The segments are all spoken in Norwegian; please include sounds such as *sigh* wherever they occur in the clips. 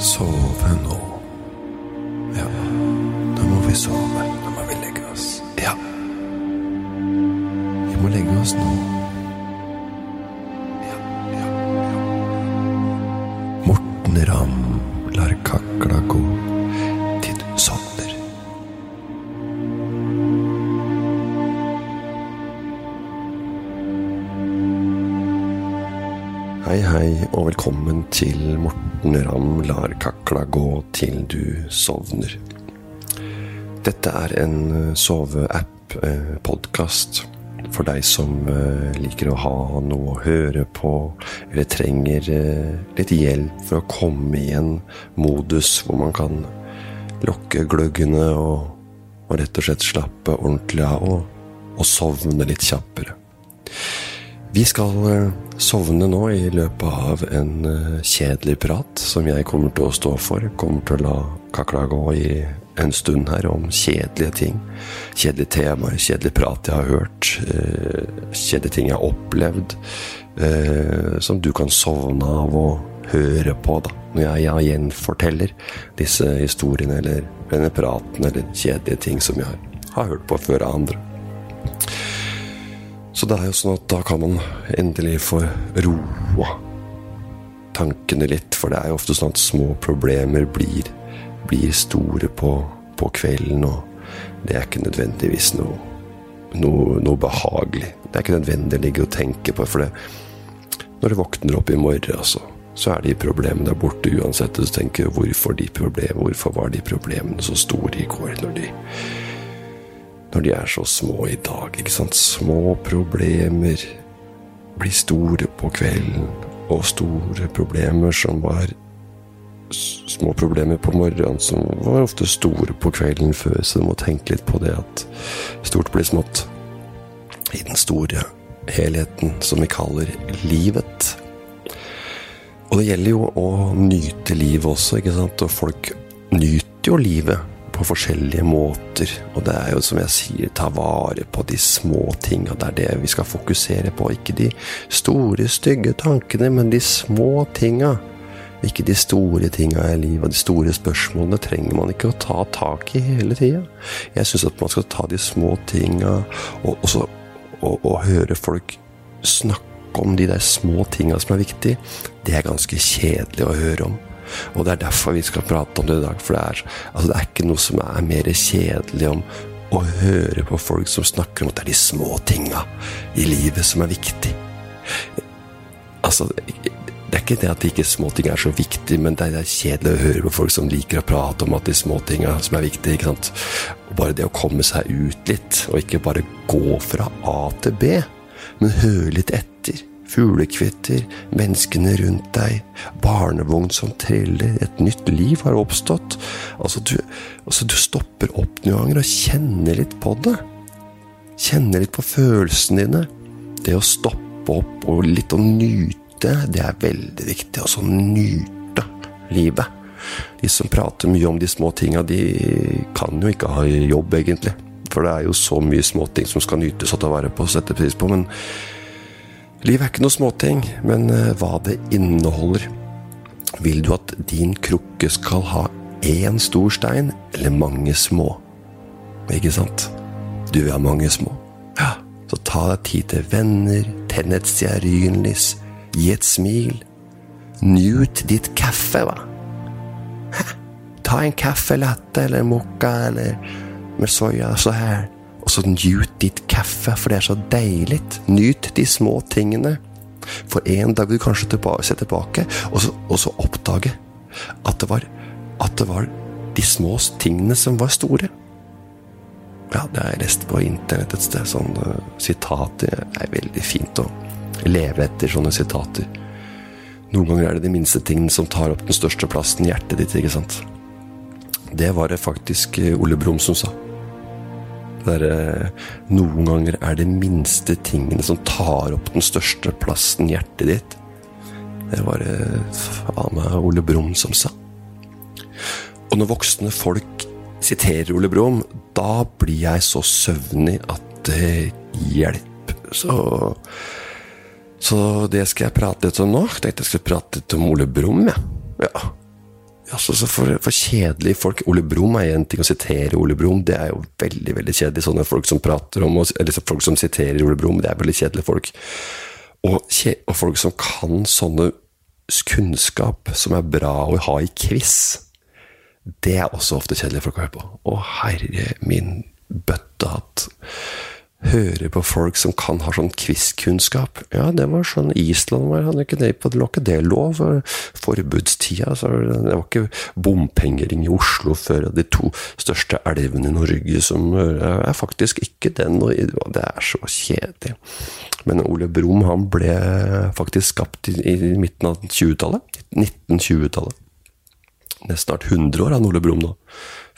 sove nå. Ja, nå må vi sove. Nå må vi legge oss. Ja. Vi må legge oss nå. Ja, ja, ja. Morten Ramm lar kakla gå til du sovner. Hei, hei, og velkommen til Morten Ramm lar kakla gå til du sovner. Dette er en eh, podkast, for deg som eh, liker å ha noe å høre på, eller trenger eh, litt hjelp for å komme i en modus hvor man kan lukke gløggene og, og rett og slett slappe ordentlig av og, og sovne litt kjappere. Vi skal eh, sovne nå i løpet av en eh, kjedelig prat som jeg kommer til å stå for. Kommer til å la kakla gå i en stund her om kjedelige ting. Kjedelige temaer, kjedelig prat jeg har hørt. eh, Kjedelige ting jeg har opplevd. Som du kan sovne av og høre på da, når jeg ja, gjenforteller disse historiene eller denne praten eller kjedelige ting som jeg har hørt på før av andre. Så det er jo sånn at da kan man endelig få roa tankene litt, for det er jo ofte sånn at små problemer blir, blir store på, på kvelden, og det er ikke nødvendigvis noe, noe, noe behagelig. Det er ikke nødvendig å ligge og tenke på, for det, når du våkner opp i morgen, altså, så er de problemene der borte uansett. Og så tenker hvorfor de problemene, hvorfor var de problemene så store i går, når de når de er så små i dag, ikke sant. Små problemer blir store på kvelden, og store problemer som var små problemer på morgenen, som var ofte store på kvelden før, så du må tenke litt på det at stort blir smått i den store helheten som vi kaller livet. Og det gjelder jo å nyte livet også, ikke sant, og folk nyter jo livet på forskjellige måter. Og det er jo som jeg sier, ta vare på de små tinga. Det er det vi skal fokusere på. Ikke de store, stygge tankene, men de små tinga. Ikke de store tinga i livet. Og de store spørsmålene trenger man ikke å ta tak i hele tida. Jeg syns at man skal ta de små tinga, og, og, og, og høre folk snakke om de der små tinga som er viktige. Det er ganske kjedelig å høre om. Og det er derfor vi skal prate om det i dag. For det er, altså det er ikke noe som er mer kjedelig om å høre på folk som snakker om at det er de små tinga i livet som er viktig. Altså, det er ikke det at de ikke småting er så viktig, men det er kjedelig å høre på folk som liker å prate om at de småtinga som er viktige. ikke sant? Bare det å komme seg ut litt, og ikke bare gå fra A til B, men høre litt etter. Fuglekvitter, menneskene rundt deg, barnevogn som triller, et nytt liv har oppstått. Altså, du, altså, du stopper opp noen ganger og kjenner litt på det. Kjenner litt på følelsene dine. Det å stoppe opp og litt å nyte, det er veldig viktig. Altså nyte livet. De som prater mye om de små tinga, de kan jo ikke ha jobb, egentlig. For det er jo så mye småting som skal nytes og ta vare på og sette pris på. Men livet er ikke noe småting. Men eh, hva det inneholder. Vil du at din krukke skal ha én stor stein, eller mange små? Ikke sant? Du vil ha mange små. Ja, så ta deg tid til venner, tenn et stearinlys, gi et smil. Nyt ditt kaffe, hva? Hæ? Ta en kaffe latte eller mocca eller med soya så her. Og så nyt ditt kaffe, for det er så deilig. Nyt de små tingene. For en dag vil du kanskje tilbake, se tilbake, og så, og så oppdage at det, var, at det var de små tingene som var store. Ja, det har jeg lest på internett et sted. Sånn uh, sitater er veldig fint å leve etter sånne sitater. Noen ganger er det de minste tingene som tar opp den største plassen i hjertet ditt, ikke sant? Det var det faktisk eh, Ole Brumm som sa. Er, eh, noen ganger er det minste tingene som tar opp den største plassen i hjertet ditt. Det var det faen meg Ole Brumm som sa. Og når voksne folk siterer Ole Brumm, da blir jeg så søvnig at det hjelper. Så, så det skal jeg prate litt om nå. Jeg tenkte jeg skulle prate litt om Ole Brumm, jeg. Ja. Altså, for, for kjedelige folk Ole Brumm er én ting å sitere Ole Brumm. Det er jo veldig veldig kjedelig. Sånne folk som prater om Eller folk som siterer Ole Brumm, det er veldig kjedelige folk. Og, og, folk som kan sånne kunnskap som er bra å ha i quiz, det er også ofte kjedelige folk å høre på. Å, herre min bøttehatt høre på folk som kan ha sånn quiz-kunnskap. Ja, det var sånn Island var, hadde ikke det det, ikke det lov? Forbudstida. Så det var ikke bompengering i Oslo før de to største elvene i Norge som er faktisk ikke den. Og det er så kjedelig. Men Ole Brumm han ble faktisk skapt i, i midten av 20-tallet. 1920-tallet. Nesten snart 100 år, han Ole Brumm nå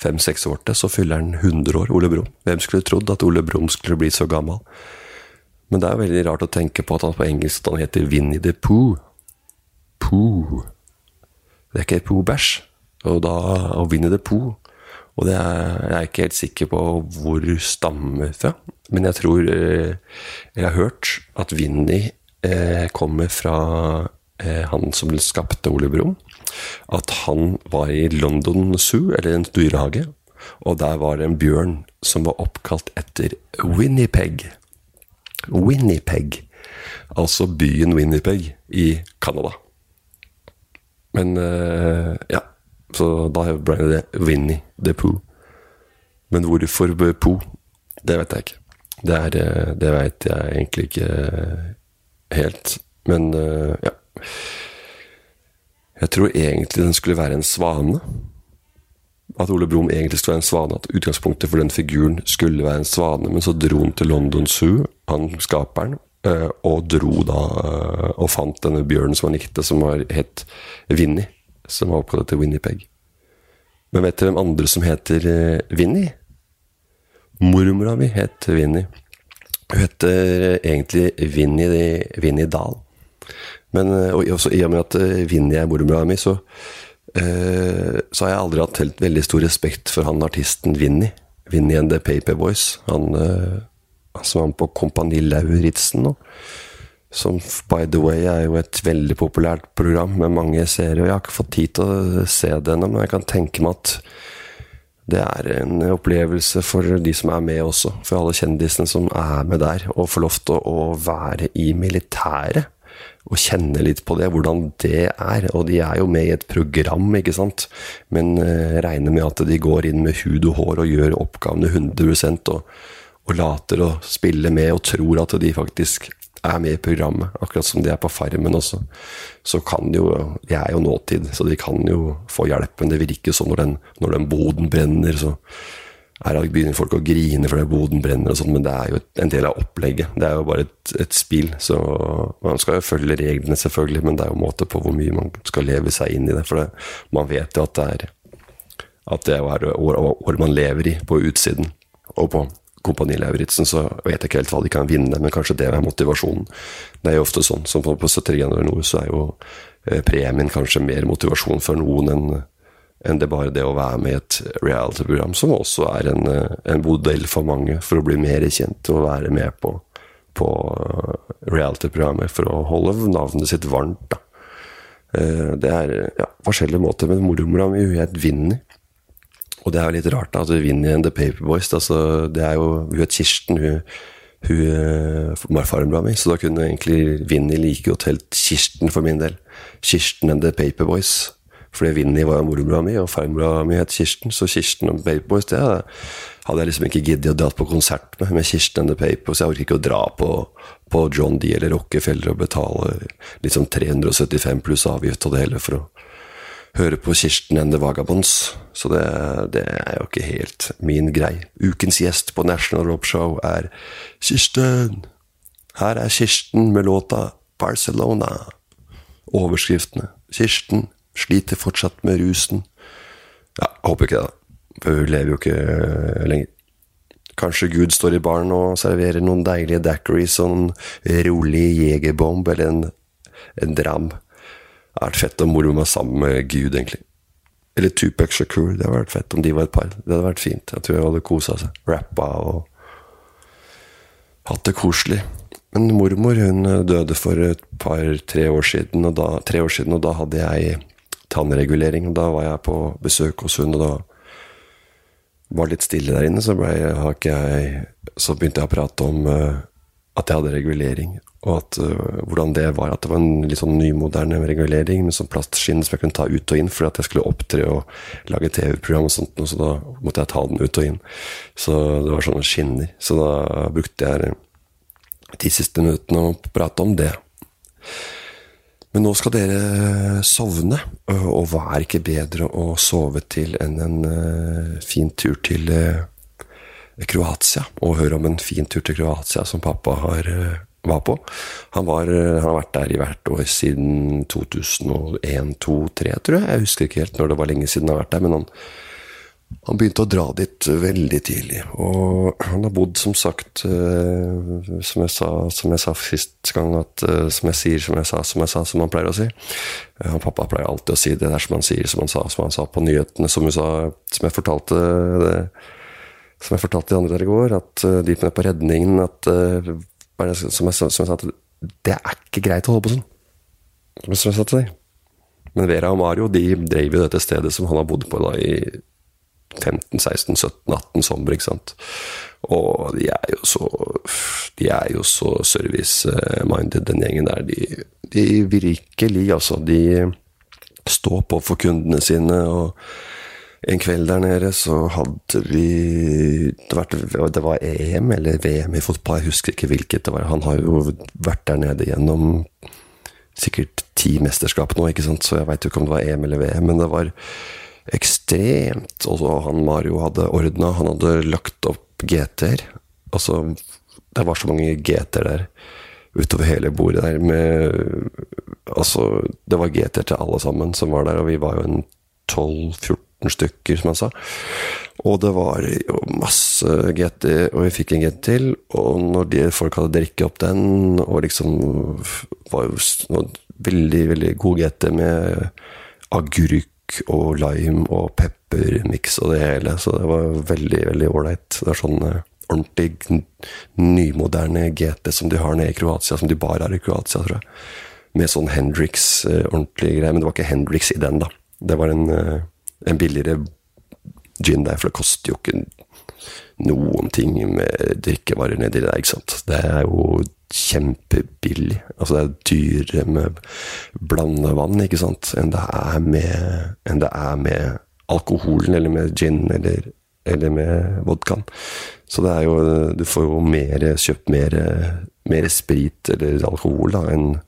fem-seks år til, så fyller han 100 år, Ole Brumm. Hvem skulle trodd at Ole Brumm skulle bli så gammel? Men det er veldig rart å tenke på at han på engelsk han heter Vinnie the Pooh. Pooh. Det er ikke Pooh-bæsj. Og da og Winnie the Pooh. Og det er, jeg er ikke helt sikker på hvor stammer fra. Men jeg tror eh, Jeg har hørt at Vinnie eh, kommer fra eh, han som skapte Ole Brumm at han var i London Zoo, eller en dyrehage, og der var det en bjørn som var oppkalt etter Winnipeg. Winnipeg. Altså byen Winnipeg i Canada. Men uh, ja, så da ble det Winnie the Pooh. Men hvorfor Pooh? Det vet jeg ikke. Det, er, eh, det veit jeg egentlig ikke helt. Men uh, ja. Jeg tror egentlig den skulle være en svane. At Ole Brumm egentlig skulle være en svane. At utgangspunktet for den figuren skulle være en svane. Men så dro han til London Zoo, han skaperen, eh, og dro da eh, og fant denne bjørnen som han likte, som var het Vinni. Som var oppkalt etter Winnipeg. Men vet dere hvem andre som heter eh, Vinni? Mormora mi het Vinni. Hun heter egentlig Vinni Dahl. Men eh, og også, i og med at eh, Vinni er mormora mi, så, eh, så har jeg aldri hatt helt veldig stor respekt for han artisten Vinni. Vinni and the Paperboys. Han, han som var på Kompani Lauritzen nå. Som by the way er jo et veldig populært program med mange seere. Og jeg har ikke fått tid til å se det ennå, men jeg kan tenke meg at det er en opplevelse for de som er med også. For alle kjendisene som er med der. Og får lov til å være i militæret og kjenne litt på det, hvordan det er. Og de er jo med i et program, ikke sant. Men uh, regner med at de går inn med hud og hår og gjør oppgavene 100% og, og later å spille med og tror at de faktisk er med i programmet. Akkurat som de er på Farmen også. Så kan de jo De er jo nåtid, så de kan jo få hjelp. Men det virker sånn når den, når den boden brenner, så her begynner folk å grine fordi boden brenner og sånn, men det er jo en del av opplegget. Det er jo bare et, et spill, så man skal jo følge reglene, selvfølgelig, men det er jo en måte på hvor mye man skal leve seg inn i det. For det, man vet jo at det er at det er år, år man lever i, på utsiden. Og på Kompani Lauritzen så vet jeg ikke helt hva de kan vinne, men kanskje det er motivasjonen. Det er jo ofte sånn, som på 73 grader nord, så er jo eh, premien kanskje mer motivasjon for noen enn enn det bare det å være med i et reality-program, som også er en, eh, en, modell for mange for å bli mer kjent og være med på, på eh, reality-programmer for å holde navnet sitt varmt. Da. Eh, det er ja, forskjellige måter, men mormora mi het Vinni. Og det er jo litt rart, da, at Vinni and the Paperboys altså, det er jo, Hun het Kirsten, hun, hun farmora mi, så da kunne egentlig Vinni like godt helt Kirsten for min del. Kirsten and the Paperboys. Fordi Vinni var mormora mi, og farmora mi het Kirsten. Så Kirsten og Paperboys det hadde jeg liksom ikke giddet å dra på konsert med, med Kirsten and the Paperboys. Jeg orker ikke å dra på, på John D eller Rockefeller og betale liksom 375 pluss avgift og det hele for å høre på Kirsten and the Vagabonds. Så det, det, er jo ikke helt min greie. Ukens gjest på National Rob Show er Kirsten. Her er Kirsten med låta Barcelona. Overskriftene. Kirsten Sliter fortsatt med rusen. Ja, håper ikke det, da. For hun lever jo ikke eh, lenger. Kanskje Gud står i baren og serverer noen deilige daiquiris og en rolig jegerbomb eller en, en dram. Det hadde vært fett om moro meg sammen med Gud, egentlig. Eller Tupac Shakur. Det hadde vært fett om de var et par. Det hadde vært fint. Jeg tror jeg hadde kosa seg. Rappa og hatt det koselig. Men mormor hun døde for et par-tre år tre år siden, og da hadde jeg tannregulering. Da var jeg på besøk hos hun, og da var det litt stille der inne. Så, jeg, så begynte jeg å prate om uh, at jeg hadde regulering, og at, uh, hvordan det var. At det var en litt sånn nymoderne regulering med sånn plastskinn som jeg kunne ta ut og inn for at jeg skulle opptre og lage TV-program og sånt, så da måtte jeg ta den ut og inn. Så det var sånne skinner. Så da brukte jeg de siste minuttene å prate om det. Men nå skal dere sovne, og hva er ikke bedre å sove til enn en uh, fin tur til uh, Kroatia? Og høre om en fin tur til Kroatia som pappa har, var på. Han, var, han, har vært der i hvert år siden 2001, 2003, tror jeg. Jeg husker ikke helt når det var lenge siden han har vært der, men han han begynte å dra dit veldig tidlig, og han har bodd, som sagt, eh, som jeg sa, som jeg sa sist gang, at, eh, som jeg sier, som jeg sa, som jeg sa, som han pleier å si. Eh, han pappa pleier alltid å si det der som han sier, som han sa, som han sa på nyhetene, som, sa, som jeg fortalte det, som jeg fortalte de andre der i går, at de med på redningen at, som, jeg, som jeg sa, at det er ikke greit å holde på sånn. Som jeg sa til deg. Men Vera og Mario de drev jo dette stedet som han har bodd på da i 15, 16, 17, 18 sommer, ikke sant. Og de er jo så De er jo så service-minded, den gjengen der. De, de virkelig, altså. De står på for kundene sine. og en kveld der nede så hadde vi Det var, det var EM eller VM i fotball, jeg husker ikke hvilket det var. Han har jo vært der nede gjennom sikkert ti mesterskap nå, ikke sant? så jeg veit ikke om det var EM eller VM, men det var ekstremt. Og så han Mario hadde ordna, han hadde lagt opp GT-er. Altså, det var så mange GT-er der utover hele bordet der med Altså, det var GT-er til alle sammen som var der, og vi var jo en 12-14 stykker, som han sa. Og det var jo masse GT, og vi fikk en GT til. Og når de folk hadde drikket opp den, og liksom var jo veldig, veldig god GT med agurk og lime og peppermiks og det hele, så det var veldig, veldig ålreit. Det er sånn eh, ordentlig nymoderne GT som de har nede i Kroatia, som de bare har i Kroatia, tror jeg. Med sånn Hendrix ordentlige ordentlig greie. Men det var ikke Hendrix i den, da. Det var en, uh, en billigere gin der, for det koster jo ikke noen ting med drikkevarer nedi der, ikke sant. Det er jo kjempebillig. Altså det er dyrere med blandevann, ikke sant, enn det er med, enn det er med alkoholen, eller med gin, eller, eller med vodkaen. Så det er jo Du får jo mer, kjøpt mer, mer sprit eller alkohol da, enn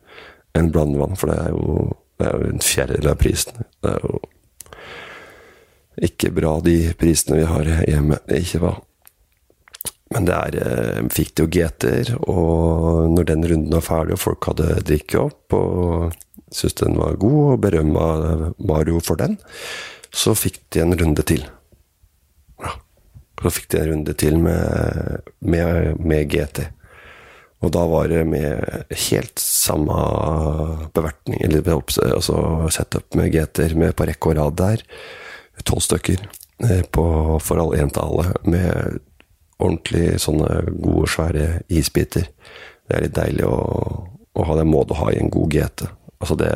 en blandevann, for det er jo, det er jo en fjerdedel av prisen. Det er jo ikke bra, de prisene vi har hjemme. Er ikke hva. Men det eh, fikk de jo GT-er, og når den runden var ferdig og folk hadde drikket opp og syntes den var god, og berømma Mario for den, så fikk de en runde til. Ja. Så fikk de en runde til med, med, med GT. Og da var det med helt samme bevertning, eller altså setup med GT-er med på rekke og rad der. Tolv stykker eh, på, all én til alle, med ordentlig sånne gode, svære isbiter. Det er litt deilig å, å ha det må du ha i en god GT. Altså det,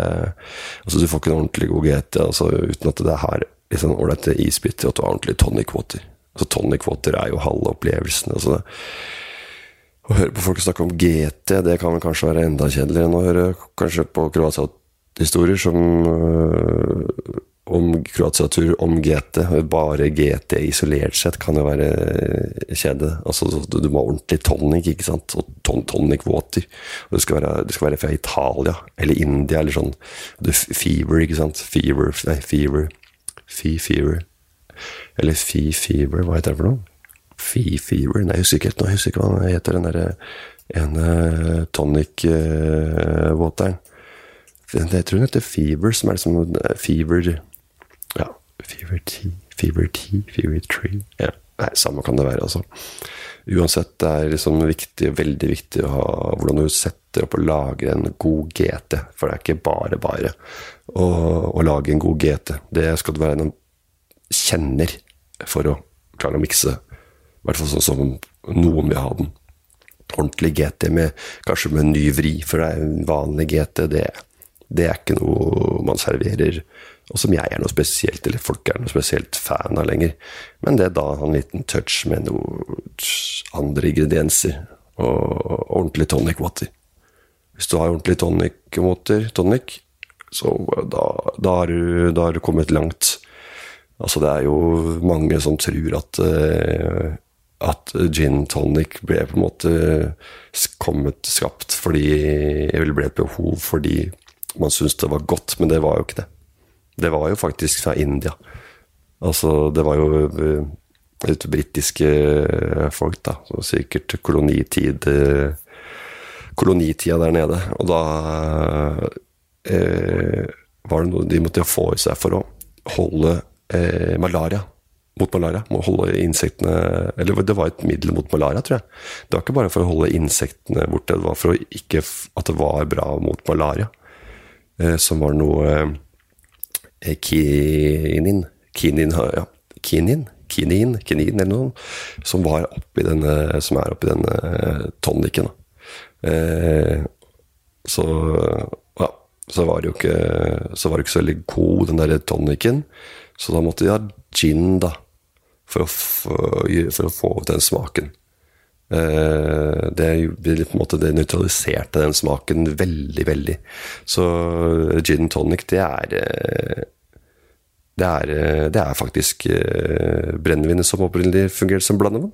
altså du får ikke en ordentlig god GT altså uten at det er liksom ålreite isbiter, og at du har ordentlig tonic water. Altså Tonic water er jo halve opplevelsen. Altså det, å høre på folk snakke om GT, det kan vel kanskje være enda kjedeligere enn å høre kanskje på Kroatia-historier som øh, om Kroatia-tur om GT. Bare GT isolert sett kan jo være kjede. Altså, du må ha ordentlig tonic, ikke sant. Og ton tonic water. Og det skal, være, det skal være fra Italia eller India eller sånn. Du, fever, ikke sant. Fever Nei, fever. Fee fever. Eller fee fever, hva heter det for noe? Fee fever Nei, jeg husker ikke. Jeg husker ikke hva den heter, den derre ene tonic-wateren. Uh, jeg tror den heter Fever, som er liksom Fever ja. Fever Tea, Fever Tea, Fever Tree ja. Nei, samme kan det være, altså. Uansett, det er liksom viktig, veldig viktig å ha hvordan du setter opp og lager en god GT. For det er ikke bare bare å, å lage en god GT. Det skal du være en kjenner for å klare å mikse. I hvert fall sånn som noen vil ha den. Ordentlig GT med kanskje med en ny vri, for det er en vanlig GT. Det, det er ikke noe man serverer og som jeg er noe spesielt, eller folk er noe spesielt fan av lenger. Men det er da en liten touch med noen andre ingredienser, og ordentlig tonic water. Hvis du har ordentlig tonic water, tonic, så da, da, har du, da har du kommet langt. Altså, det er jo mange som tror at uh, at gin tonic ble på en måte kommet skapt fordi Eller ble et behov fordi man syntes det var godt, men det var jo ikke det. Det var jo faktisk fra India. Altså, det var jo et eh, britiske folk, da. Så sikkert kolonitid Kolonitida der nede. Og da eh, var det noe de måtte få i seg for å holde eh, malaria mot malaria. Må holde insektene Eller det var et middel mot malaria, tror jeg. Det var ikke bare for å holde insektene borte, det var for å ikke at det var bra mot malaria. Eh, som var noe eh, kinin Kinin, ja. Kinin? Kinin, kinin eller noe, som var oppi denne, som er oppi denne tonikken. tonicen. Eh, så ja, så var det jo ikke så var det ikke så veldig god, den der tonicen. Så da måtte de ha gin, da for å, for å få den smaken. Uh, det, det, nøytraliserte den smaken veldig, veldig. Så gin tonic, det er eh, Det er, eh, det er faktisk brennevinet som opprinnelig fungerte som blandevann.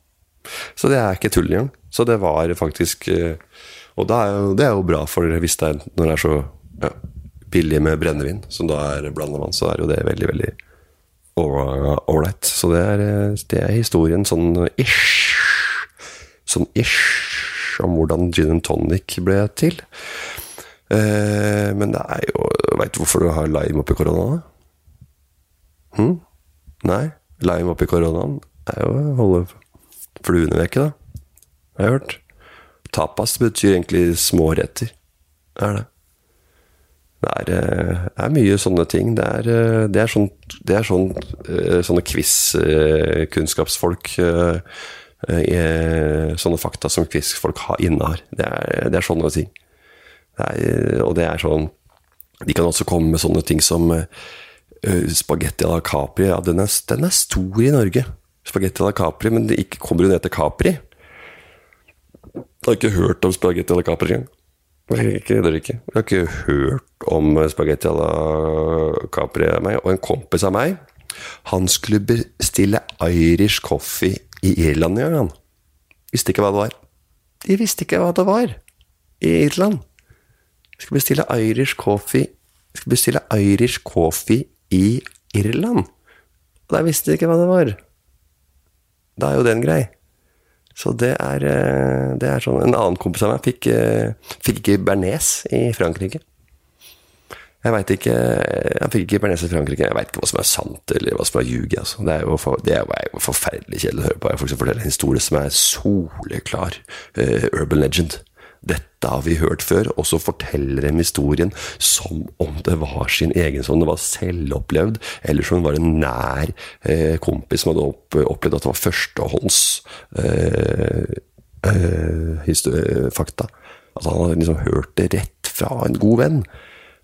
*laughs* så det er ikke tull engang. Så det var faktisk Og det er, jo, det er jo bra, for hvis det er, når det er så ja, billig med brennevin, som da er blandevann, så er jo det veldig, veldig ålreit. Så det er, det er, historien sånn ish. Sånn ish om hvordan gin and tonic ble til. Eh, men det er jo Veit du hvorfor du har lime oppi koronaen? Hm? Nei? Lime oppi koronaen er jo å holde fluene vekke, da. Har jeg hørt. Tapas betyr egentlig småretter. Det er det. Det er, eh, er, mye sånne ting. Det er, eh, det er, sånn, det er sånn, sånne quiz-kunnskapsfolk Sånne fakta som quiz-folk innehar. Det er, det er sånne ting. og det er sånn De kan også komme med sånne ting som spagetti à la Capri. Ja, den er, den er stor i Norge. Spagetti à la Capri, men det ikke kommer jo ned til Capri. Jeg har ikke hørt om spagetti à la Capri engang. Jeg kødder ikke. Jeg har ikke hørt om spagetti à la Capri av meg. Og en kompis av meg, han skulle bestille Irish coffee i Irland en gang. Visste ikke hva det var. De visste ikke hva det var i Irland. Jeg skal bestille Irish coffee Jeg skal bestille Irish coffee i Irland. Og der visste de ikke hva det var. Da er jo den grei. Så det er, eh, det er, sånn En annen kompis av meg fikk, eh, fikk ikke bearnés i Frankrike. Jeg veit ikke Han fikk ikke bearnés i Frankrike. Jeg veit ikke hva som er sant, eller hva som er ljug. Altså. Det, er jo for, det er jo forferdelig kjedelig å høre på. Jeg som fortelle en historie som er soleklar uh, urban legend. Dette har vi hørt før, og så forteller de historien som om det var sin egen, som det var selvopplevd, eller som det var en nær eh, kompis som hadde opp, opplevd at det var førstehånds eh, eh, eh, fakta. At han hadde liksom hørt det rett fra en god venn.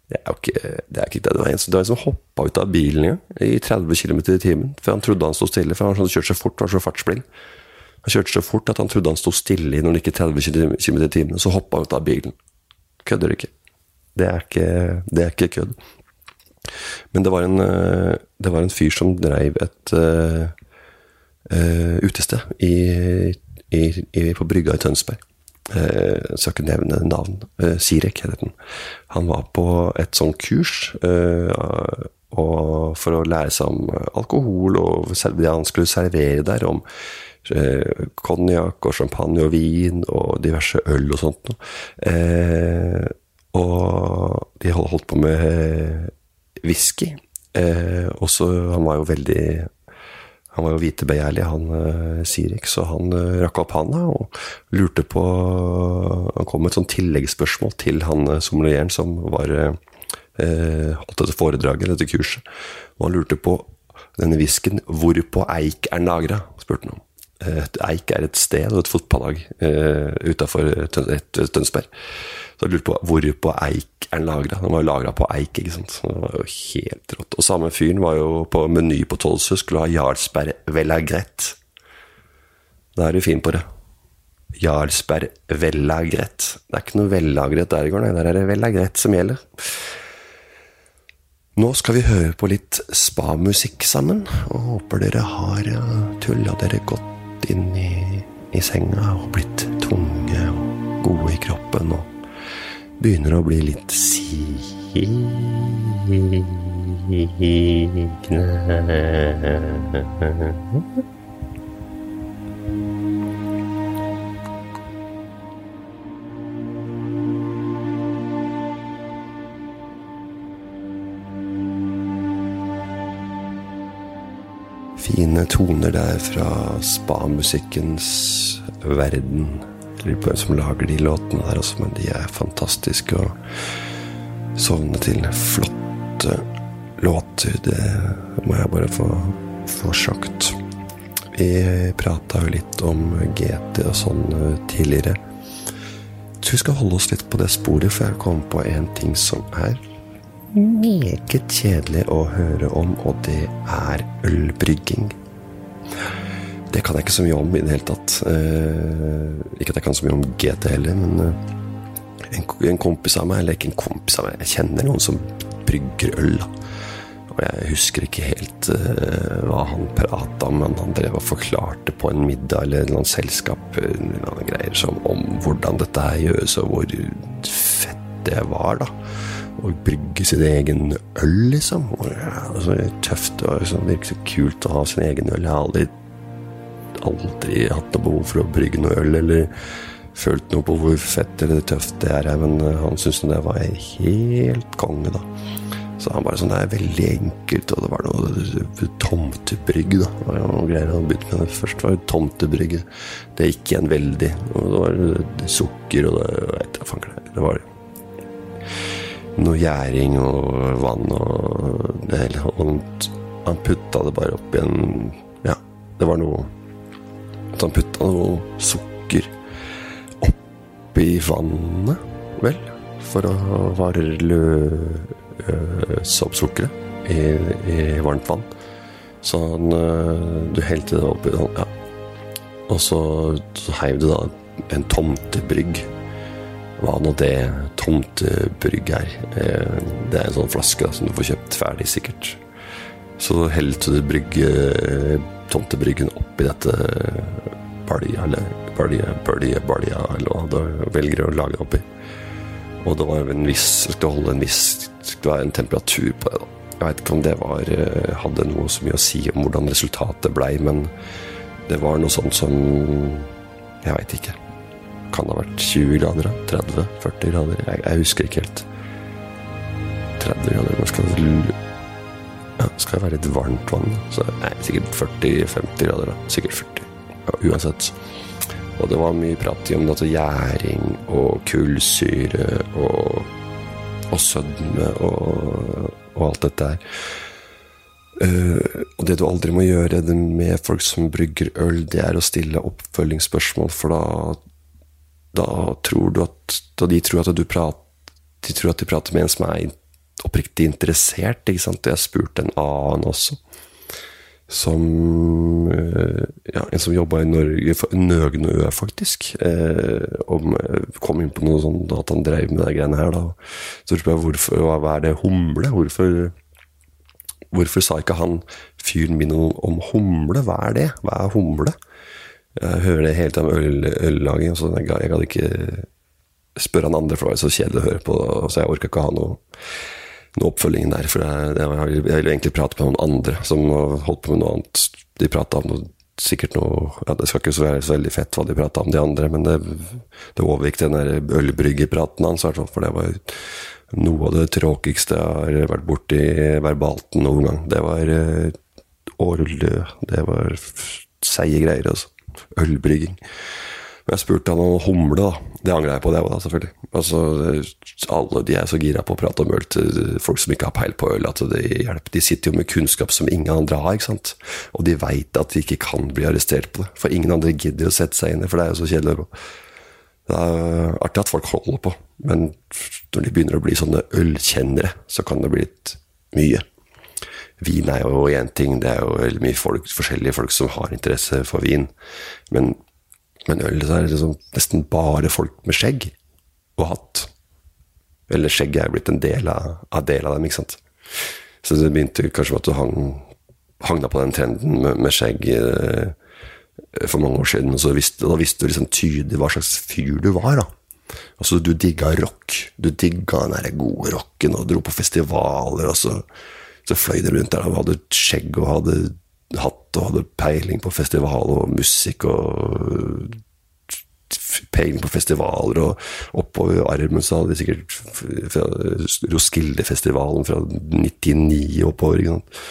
Det er jo ikke det, er ikke, det var en som, det som hoppa ut av bilen ja, i 30 km i timen, for han trodde han sto stille, for han hadde kjørt så fort, var så fartsblind. Han kjørte så fort at han trodde han sto stille når han gikk i 30 km i timen, så hoppa han ut av bilen. Kødder ikke. Det er ikke, det er ikke kødd. Men det var, en, eh, det var en fyr som dreiv et uh, uh, utested i, i, i, på brygga i Tønsberg. Uh, jeg skal ikke nevne navn. Uh, Sirek heter den. Han var på et sånt kurs for å lære seg om alkohol og det han skulle servere der, om Eh, konjakk og champagne og vin og diverse øl og sånt noe. Eh, og de holdt på med whisky. Eh, og så Han var jo veldig han var jo vitebegjærlig, han uh, Sirik, så han uh, rakk opp handa og lurte på Han kom med et sånt tilleggsspørsmål til han uh, sommelieren som var holdt dette foredraget, dette kurset. Og han lurte på denne whiskyen. 'Hvorpå eik er lagra?' spurte han om. Eik er et sted og et fotballag uh, utafor Tønsberg. Så jeg lurte på hvor på eik er den lagra. Den var jo lagra på eik, ikke sant. Så det var jo helt rått. Og samme fyren var jo på Meny på Tolsø, skulle ha Jarlsberg Velagrett. Da er du fin på det. Jarlsberg Velagrett. Det er ikke noe vellagret der i går, nei. Der er det Velagrett som gjelder. Nå skal vi høre på litt spamusikk sammen, og håper dere har tulla dere godt inn i, i senga og blitt begynner å bli litt signe. Fine toner der fra spa-musikkens verden. Lurer som lager de låtene der også, men de er fantastiske. Og sovne til flotte låter, det må jeg bare få, få sagt. Vi prata jo litt om GT og sånn tidligere. Så vi skal holde oss litt på det sporet, for jeg kom på en ting som er meget kjedelig å høre om, og det er ølbrygging. Det kan jeg ikke så mye om i det hele tatt. Eh, ikke at jeg kan så mye om GT heller, men eh, en, en, kompis av meg, eller ikke en kompis av meg, jeg kjenner noen som brygger øl. da. Og jeg husker ikke helt uh, hva han prata om, men han drev og forklarte på en middag eller et selskap eller greier som om hvordan dette her gjøres, og hvor fett det var, da å brygge sin egen øl, liksom. Og, ja, så tøft og liksom, virker så kult å ha sin egen øl. Jeg har aldri, aldri hatt noe behov for å brygge noe øl, eller følt noe på hvor fett eller tøft det er, men uh, han syntes det var helt konge, da. Så han bare sånn Det er veldig enkelt, og det var noe tomtebrygg, da. Det var noe greier han begynte med. Først var det tomtebrygg. Det gikk igjen veldig. Og det var sukker, og det, jeg vet, det var noe gjæring og vann og det hele. Og han putta det bare oppi en Ja, det var noe At han putta noe sukker oppi vannet, vel, for å varløse opp sukkeret i, i, varmt vann. Så han Du helte det oppi sånn, ja. Og så, så heiv du da en tomtebrygg hva nå det tomtebrygg er. Eh, det er en sånn flaske da, som du får kjøpt ferdig, sikkert. Så helte du brygge, tomtebryggen oppi dette balja, eller balja, balja, balja, eller hva du velger å lage det oppi. Og det var en viss, skal holde en viss Det var en temperatur på det. da. Jeg veit ikke om det var, eh, hadde noe så mye å si om hvordan resultatet blei, men det var noe sånt som Jeg veit ikke kan ha vært 20 grader, 30-40 grader. Jeg, jeg, husker ikke helt. 30 grader Men skal det, skal det være litt varmt vann? Så, nei, sikkert 40-50 grader. Da. Sikkert 40. Ja, uansett. Og det var mye prat om altså, gjæring og kullsyre og, og sødme og, og, alt dette her. Uh, og det du aldri må gjøre med folk som brygger øl, det er å stille oppfølgingsspørsmål, for da da tror du at Da de tror at du prater De tror at de prater med en som er oppriktig interessert, ikke sant. Og jeg spurte en annen også. Som eh, Ja, en som jobba i Norge Nøgnø, faktisk. Eh, om, kom inn på noe sånn at han drev med de greiene her, da. Så spurte jeg hvorfor, hva er det humle? Hvorfor Hvorfor sa ikke han fyren min noe om humle? Hva er det? Hva er humle? Jeg hører det hele helt om øllaging. Så jeg, jeg gadd ikke spørre han andre, for det var så kjedelig å høre på. Så jeg orka ikke ha noe, noe oppfølging der. For jeg, jeg, jeg vil egentlig prate med noen andre som har holdt på med noe annet. De prata om noe, sikkert noe ja, Det skal ikke være så veldig fett hva de prata om, de andre, men det, det overgikk den der ølbryggepraten hans, for det var noe av det tråkigste jeg har vært borti verbalt noen gang. Det var årlig Det var seige greier, altså ølbrygging. Men jeg spurte han om humle, da. Det angrer jeg på, det òg, selvfølgelig. Altså, alle de er så gira på å prate om øl til folk som ikke har peil på øl, at det hjelper. De sitter jo med kunnskap som ingen andre har, ikke sant. Og de veit at de ikke kan bli arrestert på det. For ingen andre gidder å sette seg inn i for det er jo så kjedelig Det er artig at folk holder på, men når de begynner å bli sånne ølkjennere, så kan det bli litt mye. Vin er jo én ting, det er jo veldig mye folk, forskjellige folk som har interesse for vin. Men, men øl så er det liksom nesten bare folk med skjegg og hatt. Eller skjegget er blitt en del av, av, del av dem, ikke sant. Så det begynte kanskje med at du hang, hang på den trenden med, med skjegg eh, for mange år siden, og visste, da visste du liksom tydelig hva slags fyr du var. da. Altså, du digga rock. Du digga den der gode rocken og dro på festivaler, og så så fløy du rundt der og hadde skjegg og hadde hatt og hadde peiling på festival og musikk og peiling på festivaler, og oppover armen så hadde de sikkert Roskilde-festivalen fra 99 oppover. Ikke sant?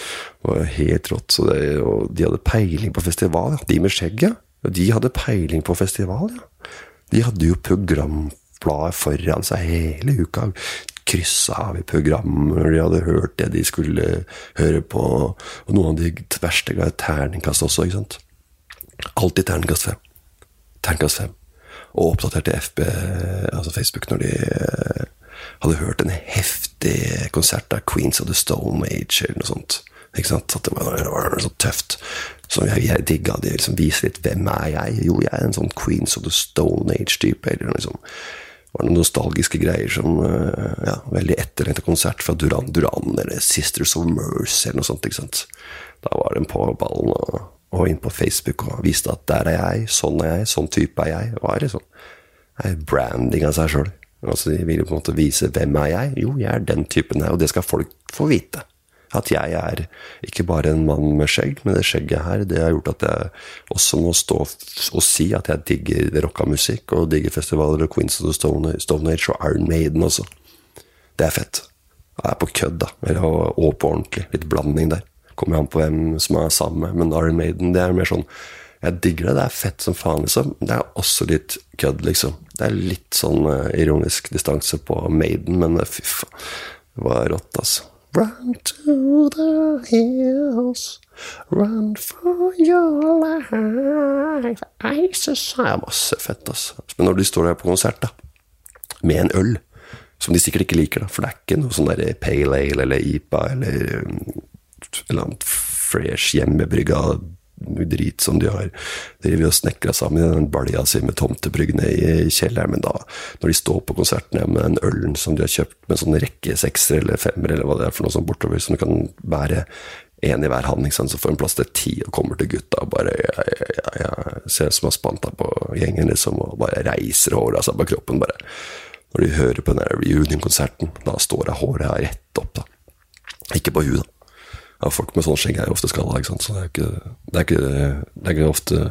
Det var helt rått. Det, og de hadde peiling på festival, ja. De med skjegget, de hadde peiling på festival, ja. De hadde jo programbladet foran seg hele uka kryssa av i programmer de hadde hørt det de skulle høre på. Og noen av de verste ga terningkast også, ikke sant. Alltid terningkast fem. Terningkast fem. Og oppdaterte FB, altså Facebook, når de eh, hadde hørt en heftig konsert av Queens of the Stone Age eller noe sånt. Ikke sant? At det var, så tøft. Så jeg, jeg digga det. liksom viser litt hvem er jeg? Jo, jeg er en sånn Queens of the Stone Age-type. eller liksom var noen nostalgiske greier som eh, ja, veldig etterlengta konsert fra Duran Duran eller Sisters of Merce eller noe sånt. ikke sant? Da var den på ballen og, og inn på Facebook og viste at der er jeg, sånn er jeg, sånn type er jeg. Hva er det sånn? Det er branding av seg sjøl. Altså, de vil jo på en måte vise hvem er jeg? Jo, jeg er den typen her, og det skal folk få vite. At jeg er ikke bare en mann med skjegg, men det skjegget her det har gjort at jeg også må stå og si at jeg digger rocka musikk og digger festivaler og Queens of the Stone, Stone Age og Iron Maiden også. Det er fett. Jeg er på kødd, da. Eller, og på ordentlig. Litt blanding der. Kommer an på hvem som er sammen med. Men Iron Maiden det er mer sånn Jeg digger det. Det er fett som faen, liksom. Det er også litt kødd, liksom. Det er litt sånn uh, ironisk distanse på Maiden, men uh, fy faen. Det var rått, altså. Run to the hills, run for your life Det er masse fett, altså. Men når de står der på konsert, da, med en øl, som de sikkert ikke liker, da, for det er ikke noe sånn der pale ale eller IPA eller eller annet fresh hjemmebrygga drit som de har drevet og snekra sammen i den balja si med tomtebryggene i kjelleren. Men da, når de står på konsertene med den ølen som de har kjøpt med sånn rekke sekser eller femmer, eller hva det er for noe sånn bortover, som du kan bære én i hver hand, så får en plass til ti og kommer til gutta og bare ja, ja, ja, ser ut som har spanta på gjengen, liksom, og bare reiser håret seg på kroppen. bare Når de hører på den reunion-konserten, da står det håret rett opp, da. Ikke på huet, da ja, folk med sånn skjegg er ofte skalla, så det er, ikke, det, er ikke, det er ikke, ofte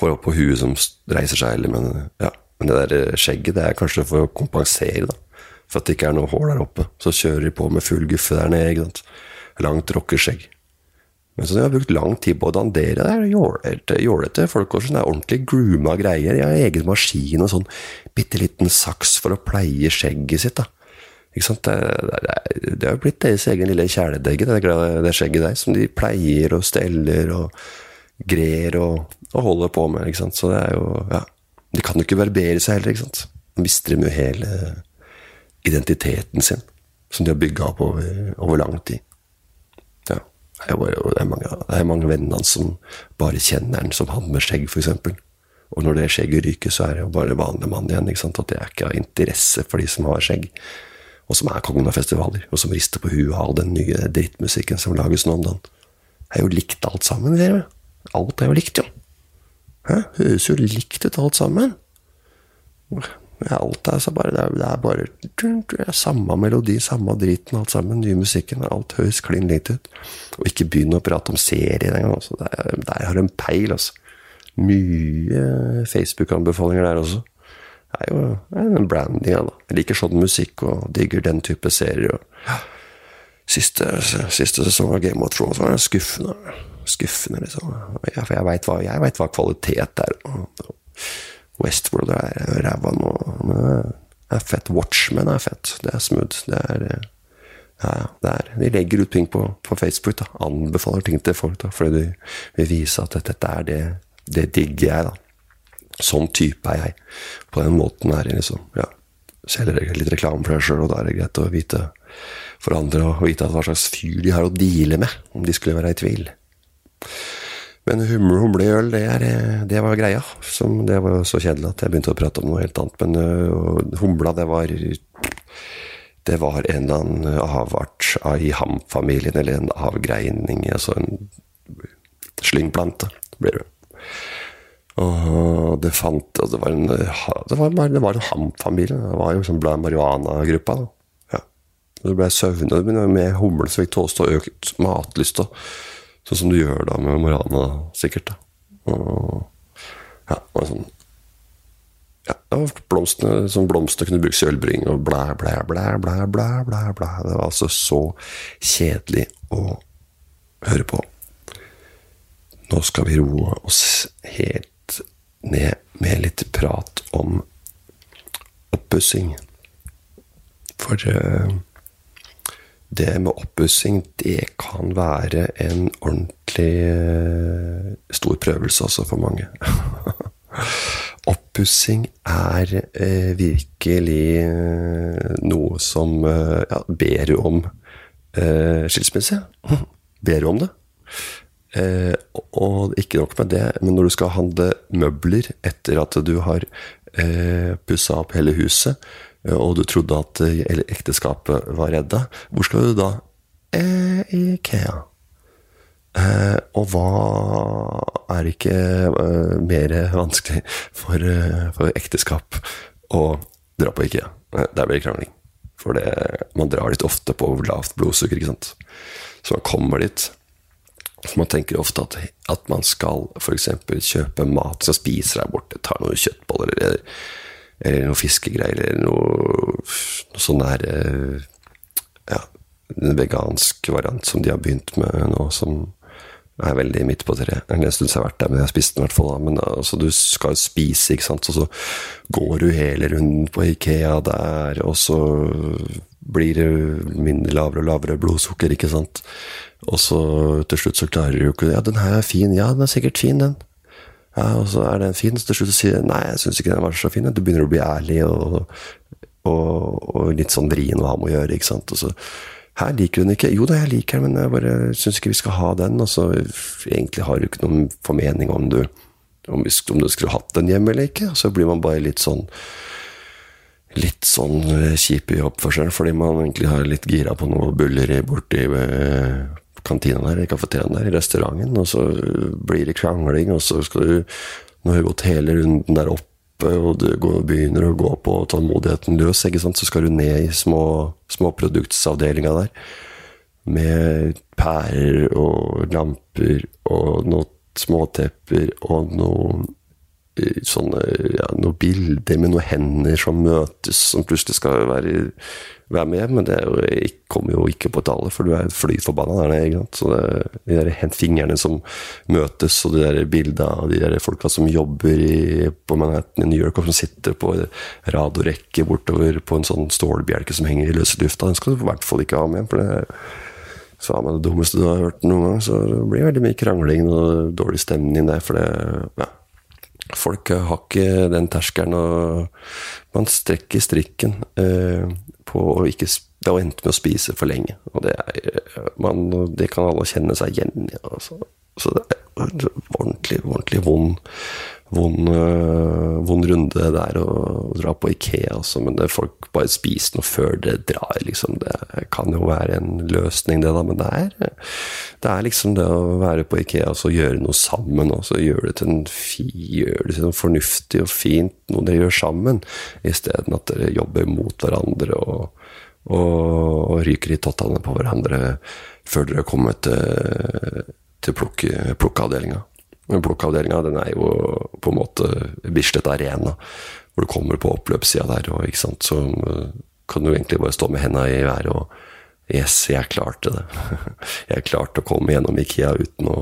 hår på huet som reiser seg heller, men, ja. men det der skjegget det er kanskje for å kompensere, da. For at det ikke er noe hår der oppe. Så kjører de på med full guffe der nede. ikke sant? Langt rockeskjegg. Men så de har brukt lang tid på å dandere. Det er jålete folk også. Det er ordentlig grooma greier. De har egen maskin og sånn bitte liten saks for å pleie skjegget sitt. da. Ikke sant? Det, har blitt deres egen lille kjæledegge, det, det, skjegget der, som de pleier og steller og grer og, og, holder på med. Ikke sant? Så det er jo Ja. De kan jo ikke barbere seg heller, ikke sant. De mister jo hele identiteten sin, som de har bygga opp over, over, lang tid. Ja. Det er, bare, det er mange, mange venner hans som bare kjenner han som han med skjegg, f.eks. Og når det skjegget ryker, så er det jo bare vanlig mann igjen. ikke sant? At det er ikke av interesse for de som har skjegg og som er kongen av festivaler, og som rister på huet av den nye drittmusikken som lages nå om dagen. Det er jo likt alt sammen, dere. Alt er jo likt, jo. Hæ? Høres jo likt ut, alt sammen. Ja, alt er, så bare, det er, det er bare det er samme melodi, samme driten, alt sammen. Nye musikken. Alt høres klin likt ut. Og ikke begynne å prate om serier engang. Altså. Der, der har de peil, altså. Mye Facebook-anbefalinger der også er jo den brandinga, da. Jeg liker sånn musikk og digger den type serier. Siste, siste sesong av Game of Thrones var skuffende. Skuffende, liksom. Ja, for jeg veit hva, hva, kvalitet er. Westworld er ræva nå. Det er fett. Watchmen er fett. Det er smooth. Det er ja, det De legger ut ting på, på Facebook. da, Anbefaler ting til folk da, fordi de vil vise at dette er det, det digger jeg. da Sånn type er jeg. På den måten er jeg liksom. ja selger litt reklame for deg sjøl, og da er det greit å vite for andre og vite hva slags fyr de har å deale med, om de skulle være i tvil. Men humle og humleøl, det, det var greia. Som, det var så kjedelig at jeg begynte å prate om noe helt annet. Men uh, humla, det var Det var en eller annen avart i hamfamilien, eller en avgreining, altså en slyngplante, blir det. Og det fant og det var en, det var, det var en hamfamilie. Det var jo sånn marihuana-gruppa. Ja. Det ble søvne med humle så fikk Tåstå økt matlyst. Sånn som du gjør da med marihuana, sikkert. da. Og, ja, og sånn ja, blomstene, som blomster kunne brukes i ølbring og blæ, blæ, blæ, blæ, blæ, blæ, blæ. Det var altså så kjedelig å høre på. Nå skal vi roe oss helt ned med litt prat om oppussing. For uh, det med oppussing, det kan være en ordentlig uh, stor prøvelse også for mange. *laughs* Oppussing er uh, virkelig noe som ja, ber om skilsmisse. *laughs* Ber om det. Eh, og ikke nok med det, men når du skal handle møbler etter at du har eh, pussa opp hele huset, eh, og du trodde at eh, ekteskapet var redda, hvor skal du da? Eh, Ikea. Eh, og hva er ikke eh, mer vanskelig for, eh, for, ekteskap å dra på Ikea? Der blir det krangling. For det, man drar litt ofte på lavt blodsukker, ikke sant. Så man kommer dit. For man tenker ofte at, at man skal f.eks. kjøpe mat som spiser der borte. Tar noen kjøttboller eller, eller noe fiskegreier eller noe, noe sånn der eh, Ja, en vegansk variant som de har begynt med nå, som er veldig midt på treet. En stund siden jeg har vært der, men jeg har spist den i hvert fall. Men altså, du skal jo spise, ikke sant, og så går du hele runden på Ikea der, og så blir det mindre lavere og lavere blodsukker, ikke sant. Og så til slutt så klarer du jo ikke Ja, den her er fin. Ja, den er sikkert fin, den. Ja, Og så er den fin, så til slutt sier du nei, jeg syns ikke den var så fin. Du begynner å bli ærlig og, og, og litt sånn vrien å ha med å gjøre, ikke sant. Og så her liker hun ikke. Jo da, jeg liker den, men jeg bare syns ikke vi skal ha den. Og så egentlig har du ikke noen formening om du om, om du skulle hatt den hjemme eller ikke. Og så blir man bare litt sånn litt sånn eh, kjip i oppførselen, fordi man egentlig har litt gira på noe bulleri borti eh, kantina der, i kafeteriaen der, i restauranten, og så blir det krangling, og så skal du Nå har du gått hele runden der oppe, og du begynner å gå på tålmodigheten løs, ikke sant, så skal du ned i små, småproduktsavdelinga der. Med pærer og lamper og noen småtepper og noen sånne, ja, noen bilder med noen hender som møtes, som plutselig skal være, være med. Men det jo, jeg kommer jo ikke på tale, for du er fly forbanna der nede. Så det, de der fingrene som møtes, og de der bildene av de der folka som jobber i, på Manhattan i New York, og som sitter på radiorekke bortover på en sånn stålbjelke som henger i løse lufta, den skal du i hvert fall ikke ha med. for det er man det dummeste du har hørt noen gang. Så det blir veldig mye krangling og dårlig stemning der. For det, ja, Folk har ikke den terskelen, og man strekker strikken eh, på å ikke det har endt med å spise for lenge. Og det, er, man, det kan alle kjenne seg igjen i. Altså. Så det er ordentlig, ordentlig vond vond, uh, vond runde der å, dra på Ikea, også, men det folk bare spiser noe før det drar, liksom. Det kan jo være en løsning, det, da, men det er, det er liksom det å være på Ikea og gjøre noe sammen, og så gjøre det til en fi, gjør det til noe fornuftig og fint, noe dere gjør sammen, isteden at dere jobber mot hverandre og, og, og ryker i tottene på hverandre før dere har kommet til, til plukkeavdelinga. Men blokkavdelinga den er jo på en måte Bislett Arena, hvor du kommer på oppløpssida der, og ikke sant, så eh, kan du egentlig bare stå med henda i været og Yes, jeg klarte det. *laughs* Jeg klarte å komme gjennom Ikea uten å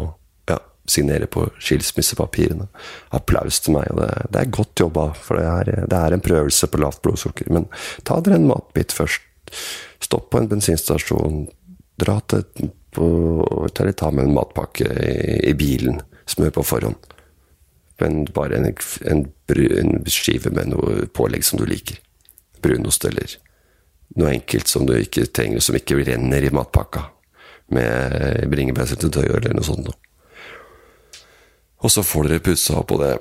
ja, signere på skilsmissepapirene. Applaus til meg, og det, det er godt jobba, for det er, det er, en prøvelse på lavt blodsukker. Men ta dere en matbit først. Stopp på en bensinstasjon. Dra til på, ta med en matpakke i, i bilen smør på forhånd. men bare en, en, en skive med noe pålegg som du liker. Brunost eller noe enkelt som du ikke trenger, som ikke renner i matpakka. Med bringebærsyltetøy eller noe sånt. Og så får dere pussa opp, og det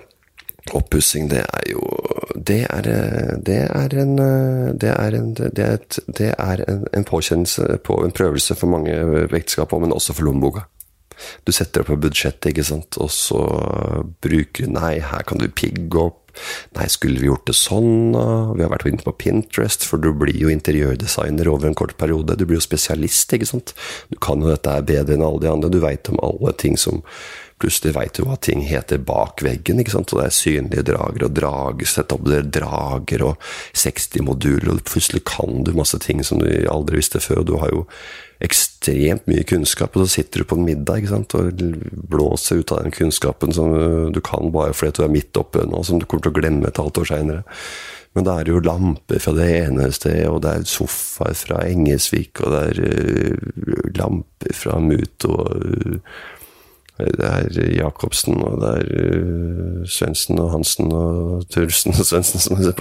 oppussing, det er jo Det er, det er en Det er en, det er et, det er en, en påkjennelse på en prøvelse for mange ekteskap, men også for lommeboka. Du setter opp på budsjettet, ikke sant, og så bruker du Nei, her kan du pigge opp. Nei, skulle vi gjort det sånn? Vi har vært inne på Pinterest, for du blir jo interiørdesigner over en kort periode. Du blir jo spesialist, ikke sant. Du kan jo dette bedre enn alle de andre. Du veit om alle ting som Plutselig veit du hva ting heter bak veggen, ikke sant? og det er synlige drager og der drager og 60 moduler, og plutselig kan du masse ting som du aldri visste før, og du har jo ekstremt mye kunnskap, og så sitter du på en middag ikke sant? og blåser ut av den kunnskapen som du kan bare fordi du er midt oppe nå, som du kommer til å glemme et halvt år seinere. Men det er jo lamper fra det ene stedet, og det er sofaer fra Engesvik, og det er uh, lamper fra Muto. uh, det er Jacobsen, og det er uh, Svendsen og Hansen og Tursen og Svendsen, som jeg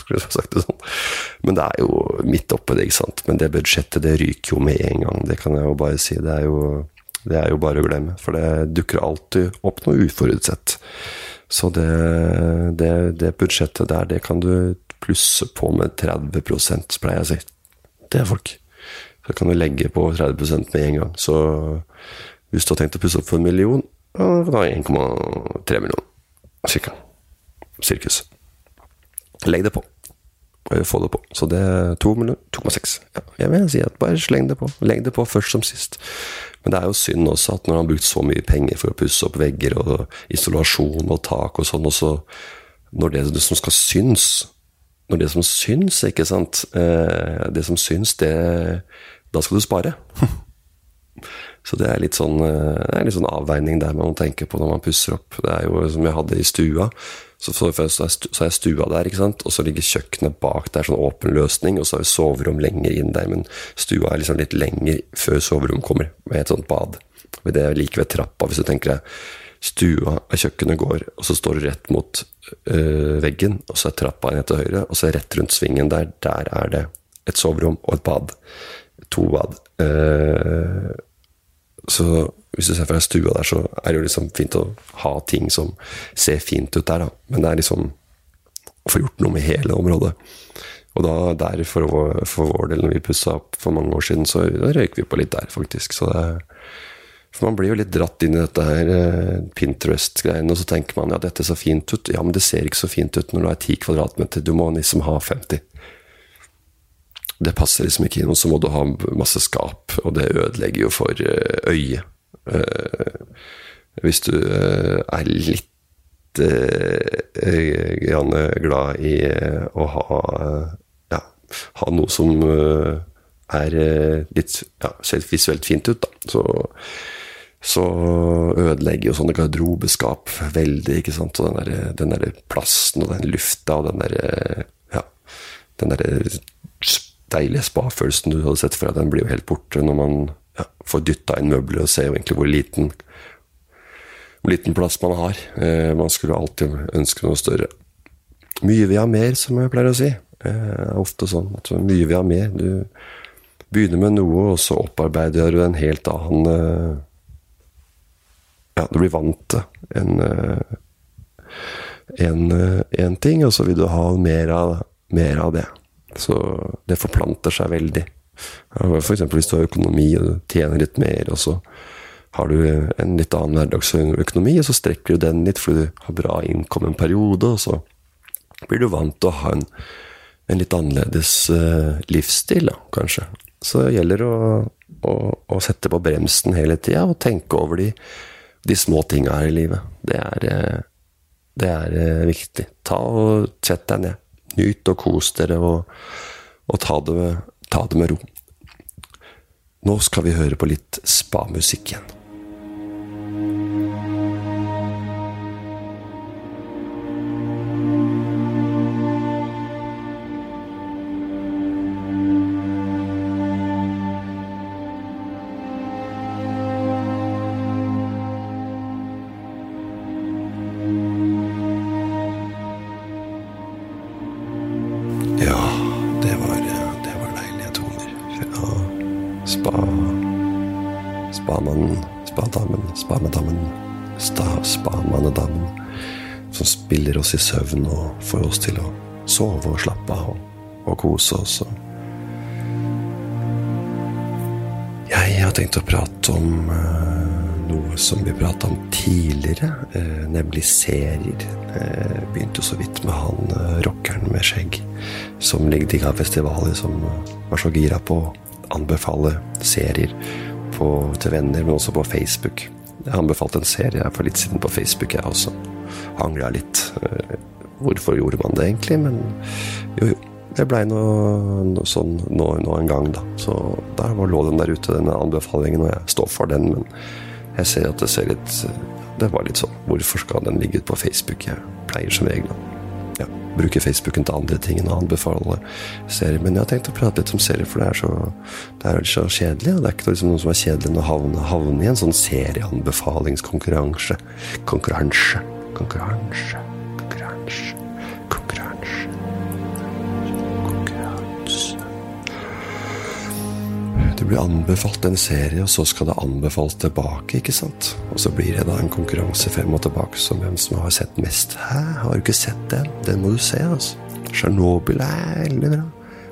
skulle sagt det sånn. Men det er jo midt oppe det, ikke sant. Men det budsjettet, det ryker jo med en gang. Det kan jeg jo bare si. Det er jo, det er jo bare å glemme. For det dukker alltid opp noe uforutsett. Så det, det, det budsjettet der, det kan du plusse på med 30 pleier jeg å si. Det er folk. Så kan du legge på 30% med en gang. Så hvis du har tenkt å pusse opp for en million, da 1,3 millioner. Cirka. Sirkus. Legg det på. Få det på. Så det er 2 millioner. 2,6. Ja, jeg vil si at bare sleng det på. Legg det på først som sist. Men det er jo synd også at når han har brukt så mye penger for å pusse opp vegger og isolasjon og tak og sånn, og så når det som skal synes Når det som syns, ikke sant eh, Det som syns, det Da skal du spare. *laughs* Så det er litt sånn, eh, det er litt sånn avveining der man må tenke på når man pusser opp. Det er jo som jeg hadde i stua. Så, så er stua der, ikke sant? og så ligger kjøkkenet bak der, sånn åpen løsning, og så vi soverom lenger inn der, men stua er liksom litt lenger før soverommet kommer, med et sånt bad. Det er like ved trappa, hvis du tenker deg stua og kjøkkenet går, og så står du rett mot øh, veggen, og så er trappa ned til høyre, og så er rett rundt svingen der, der er det et soverom og et bad. To bad. Uh, så hvis du ser fra stua der, så er det jo liksom fint å ha ting som ser fint ut der, da. Men det er liksom å få gjort noe med hele området. Og da der, for, for vår del, når vi pussa opp for mange år siden, så røyk vi på litt der, faktisk. Så det For man blir jo litt dratt inn i dette her eh, Pinterest-greiene, og så tenker man ja, dette ser fint ut. Ja, men det ser ikke så fint ut når du har 10 kvadratmeter. Du må liksom ha 50 det passer liksom ikke inn, og så må du ha masse skap, og det ødelegger jo for eh, øyet. Eh, hvis du eh, er litt glad i å ha ja, ha noe som er litt ja, ser visuelt fint ut, da. Så, så ødelegger jo sånne garderobeskap veldig, ikke sant. Og den der, den der plasten og den lufta og den derre ja, den derre deilige spa-følelsen du hadde sett for deg, den blir jo helt borte når man ja, får dytta inn møbler og ser jo egentlig hvor liten, hvor liten plass man har. Eh, man skulle alltid ønske noe større. Mye vil ha mer, som jeg pleier å si. Det eh, er ofte sånn at mye vil ha mer. Du begynner med noe, og så opparbeider du en helt annen eh, Ja, du blir vant til en, eh, en, eh, en ting, og så vil du ha mer av, mer av det. Så det forplanter seg veldig. F.eks. hvis du har økonomi og du tjener litt mer, og så har du en litt annen hverdagsøkonomi, og så strekker du den litt fordi du har bra innkom en periode, og så blir du vant til å ha en, en litt annerledes uh, livsstil, da, kanskje. Så det gjelder å, å, å sette på bremsen hele tida og tenke over de, de små tinga her i livet. Det er, uh, det er uh, viktig. Ta og Sett deg ned. Nyt og kos dere, og, og ta, det, ta det med ro. Nå skal vi høre på litt spamusikk igjen. Som oss i søvn og får oss til å sove og slappe av og, og kose oss. Og jeg har tenkt å prate om uh, noe som vi prata om tidligere, uh, nemlig serier. Uh, begynte jo så vidt med han rockeren med skjegg som digga festivaler, som var så gira på å anbefale serier på, til venner, men også på Facebook. Jeg anbefalte en serie for litt siden på Facebook, jeg også. Angra litt. Hvorfor gjorde man det egentlig? Men jo, jo. Det blei noe, sånn nå, nå, en gang, da. Så der lå den der ute, denne anbefalingen, og jeg står for den. Men jeg ser at det ser litt Det var litt sånn Hvorfor skal den ligge ute på Facebook? Jeg pleier som regel å ja, bruke Facebooken til andre ting enn å anbefale serier. Men jeg har tenkt å prate litt om serier, for det er så, det er så kjedelig. Og det er ikke liksom noe som er kjedelig enn å havne, havne i en sånn serieanbefalingskonkurranse. Konkurranse. Konkurranse. Konkurranse. Konkurranse. Konkurranse. Det blir anbefalt en serie, og så skal det anbefales tilbake, ikke sant? Og så blir det da en konkurranse frem og tilbake som hvem som har sett mest. Hæ, har du ikke sett den? Den må du se, altså. Tsjernobyl er veldig bra.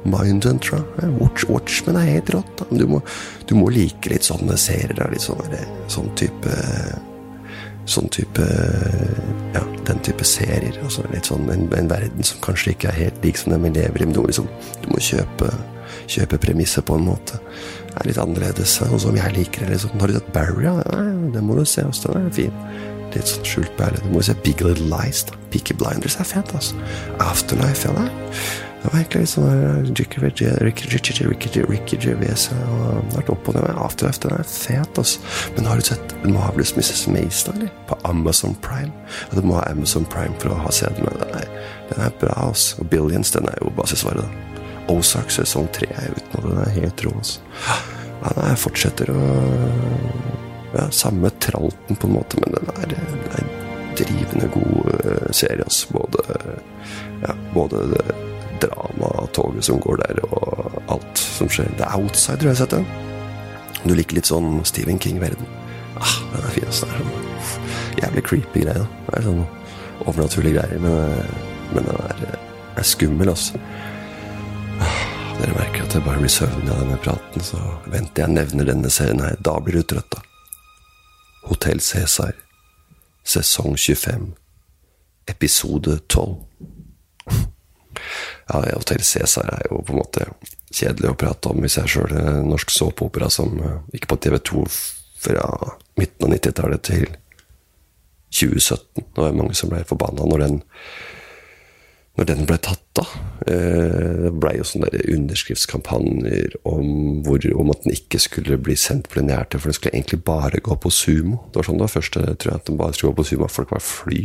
Mindhunter, Watch, Watchmen er helt rått. Du, må, du må like litt sånne serier. Litt sånne, sånn type Sånn type Ja, den type serier. Altså litt sånn en, en, verden som kanskje ikke er helt lik som den vi lever i. Men du må, liksom, du må kjøpe, kjøpe premisset på en måte. Det er litt annerledes. Sånn som jeg liker det. Liksom. Har du sett Barry? Ja, det må du se. Også. Den er fin. Litt sånn skjult perle. Du må jo se Big Little Lies. da. Peaky Blinders er fett, altså. Afterlife, ja. Det, det var egentlig litt sånn Ricky Ricky Gervais har vært opp det. Afterlife, den er fet, altså. Men har du sett Marvelous Mrs. Mace, eller? På Amazon Prime. Ja, du må ha Amazon Prime for å ha sett den. Den er, den er bra, altså. Og Billions, den er jo basisvaret, da. Ozark sesong tre er ute nå. den er helt rå, altså. Ja, jeg fortsetter å ja, Samme tralten, på en måte, men den er, den er drivende god serie, altså. Både, ja, både det drama, toget som går der, og alt som skjer. The Outsider, har jeg sett den? Du liker litt sånn Stephen King-verden. Ah, den er fin. Altså. Sånn jævlig creepy greie. Det er sånn overnaturlige greier, men, men den er, er skummel, altså. Ah, dere merker at jeg bare blir søvnig av denne praten, så vent jeg nevner denne serien her. Da blir du trøtt, da. Hotell Cæsar, sesong 25, episode 12. Ja, Hotell Cæsar er jo på en måte kjedelig å prate om hvis jeg sjøl norsk såpeopera som gikk på TV2 fra midten av 90-tallet til 2017. Det var mange som ble forbanna når den, når den ble tatt, da. Det blei jo sånne underskriftskampanjer om, hvor, om, at den ikke skulle bli sendt plenært, for den skulle egentlig bare gå på sumo. Det var sånn det var først, tror jeg, at den bare skulle gå på sumo. Folk var fly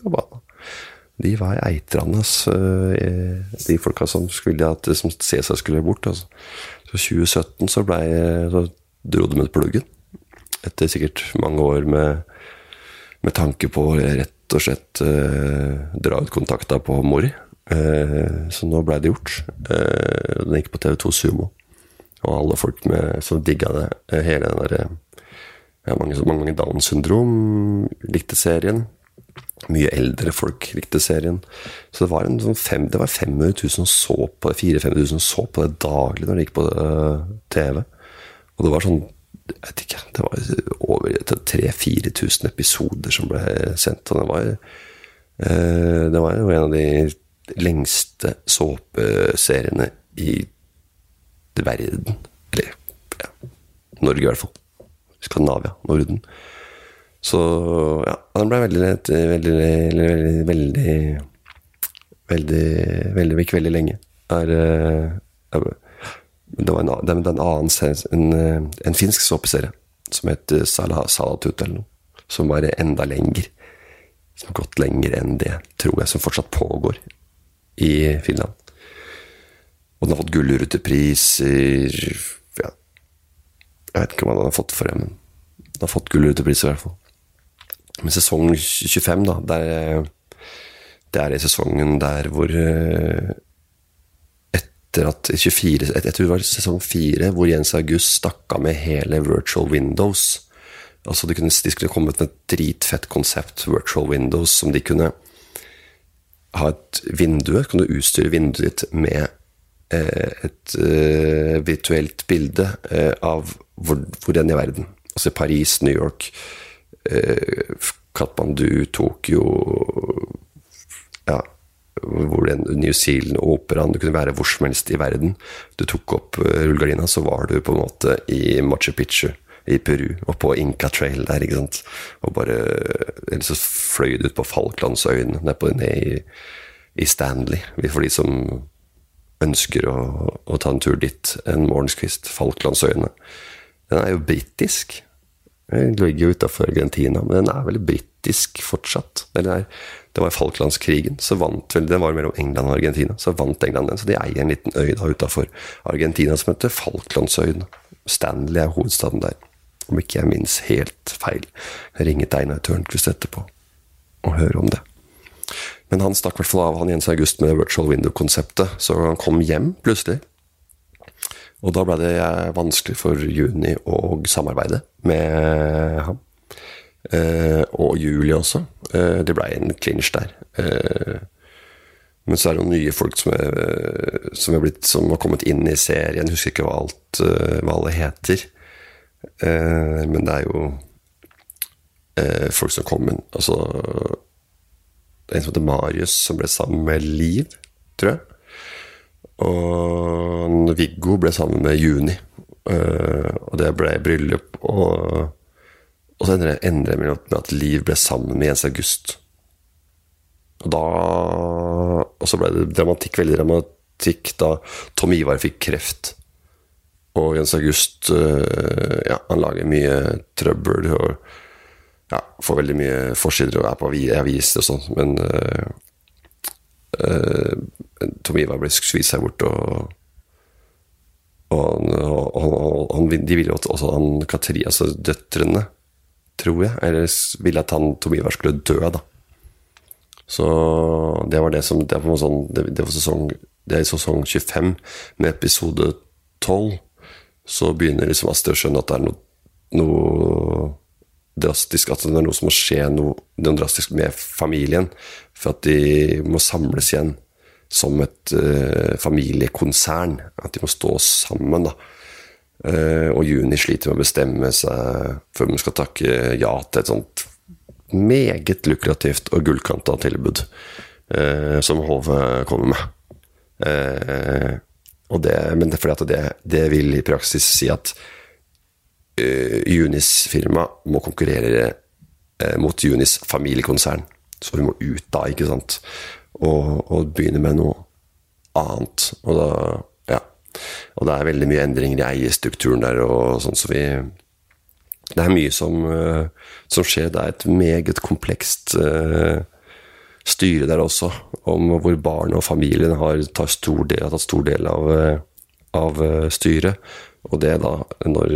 forbanna de var eitrende, de folka som skulle at som Cæsar skulle bort. Altså. Så 2017 så, ble, så dro de ut pluggen. Etter sikkert mange år med, med tanke på rett og slett eh, dra ut kontakta på Mori. Eh, så nå blei det gjort. Eh, den gikk på TV2 Sumo. Og alle folk med, som digga det, hele den derre ja, mange, mange Downs syndrom likte serien mye eldre folk likte serien. Så det var, en, sånn fem, det var 500 000 som så på det, 000 som så på det daglig når det gikk på uh, TV. Og det var sånn jeg vet ikke, det var over 3000-4000 episoder som ble sendt. Og det var, uh, det var en av de lengste såpeseriene i verden. Eller ja, Norge, i hvert fall. Skandinavia. Norden. Så ja, den ble veldig veldig, veldig, veldig Veldig Veldig Ikke veldig lenge. Er, er, det var en, det en annen en, en finsk såpeserie som het Salah Salatut eller noe. Som var enda lenger. Som gått lenger enn det, tror jeg, som fortsatt pågår i Finland. Og den har fått gullrutepriser ja. Jeg vet ikke hva den har fått for det, men den har fått gullrutepriser i hvert fall. Men sesong 25, da, der, det er i sesongen der hvor eh, etter at 24, et, Jeg tror det var sesong 4, hvor Jens August stakk av med hele Virtual Windows. Altså De kunne, de skulle kommet med et dritfett konsept, Virtual Windows, som de kunne ha et vindu Kan du utstyre vinduet ditt med eh, et eh, virtuelt bilde eh, av hvor, hvor enn i verden. Altså Paris, New York, eh, Katmandu, Tokyo Ja, hvor er New Zealand, operaen Du kunne være hvor som helst i verden. Du tok opp eh, rullegardina, så var du på en måte i Machu Picchu i Peru, og på Inca Trail der, ikke sant. Og bare Eller så fløy du ut på Falklandsøyene, ned, ned i, i, Stanley, for de som ønsker å, å ta en tur dit en morgenskvist. Falklandsøyene. Den er jo britisk. Den ligger jo utafor Argentina, men den er vel britisk fortsatt. Eller det var Falklandskrigen, så vant vel, den var mellom England og Argentina. Så vant England den, så de eier en liten øy da utafor Argentina som heter Falklandsøyen. Stanley er hovedstaden der, om ikke jeg minnes helt feil. Jeg ringet Einar Tørnquist etterpå og hører om det. Men han stakk i hvert fall av, han Jens August, med virtual window-konseptet, så han kom hjem plutselig. Og da ble det vanskelig for Juni å samarbeide med ham. Eh, og Julie også. Eh, det blei en clinch der. Eh, men så er det noen nye folk som, er, som, er blitt, som har kommet inn i serien. Jeg husker ikke hva, alt, hva alle heter. men det er jo folk som kom inn. Altså En som heter Marius, som ble sammen med Liv, tror jeg. Og Viggo ble sammen med Juni. og det ble bryllup. og og så endrer det med at Liv ble sammen med Jens August. Og da Og så ble det dramatikk, veldig dramatikk da Tom Ivar fikk kreft. Og Jens August eh, ja, han lager mye trøbbel og ja, får veldig mye forsider og er på aviser og sånn, men uh, Tom Ivar ble skvist seg bort, og, og, han, og han, de ville jo også han Katri, altså døtrene tror jeg. Eller ville at han Tom Ivar skulle dø, da. Så det var det som Det var, sånn, det, det var sesong, det er i sesong 25. Med episode 12 så begynner liksom Astrid å skjønne at det er noe, noe drastisk At det er noe som må skje noe, noe drastisk med familien. For at de må samles igjen som et uh, familiekonsern. At de må stå sammen. da Uh, og Juni sliter med å bestemme seg før man skal takke ja til et sånt meget lukrativt og gullkanta tilbud uh, som HV kommer med. Det, men det er fordi at det, det, vil i praksis si at Junis firma må konkurrere mot Junis familiekonsern. Så vi må ut da, ikke sant? Og, og begynne med noe annet. Og da og det er veldig mye endringer i eierstrukturen der, og sånn så vi Det er mye som, uh, som skjer. Det er et meget komplekst uh, styre der også, om hvor barn og familien har tatt stor del, tatt stor del av, av styret. Og det da, når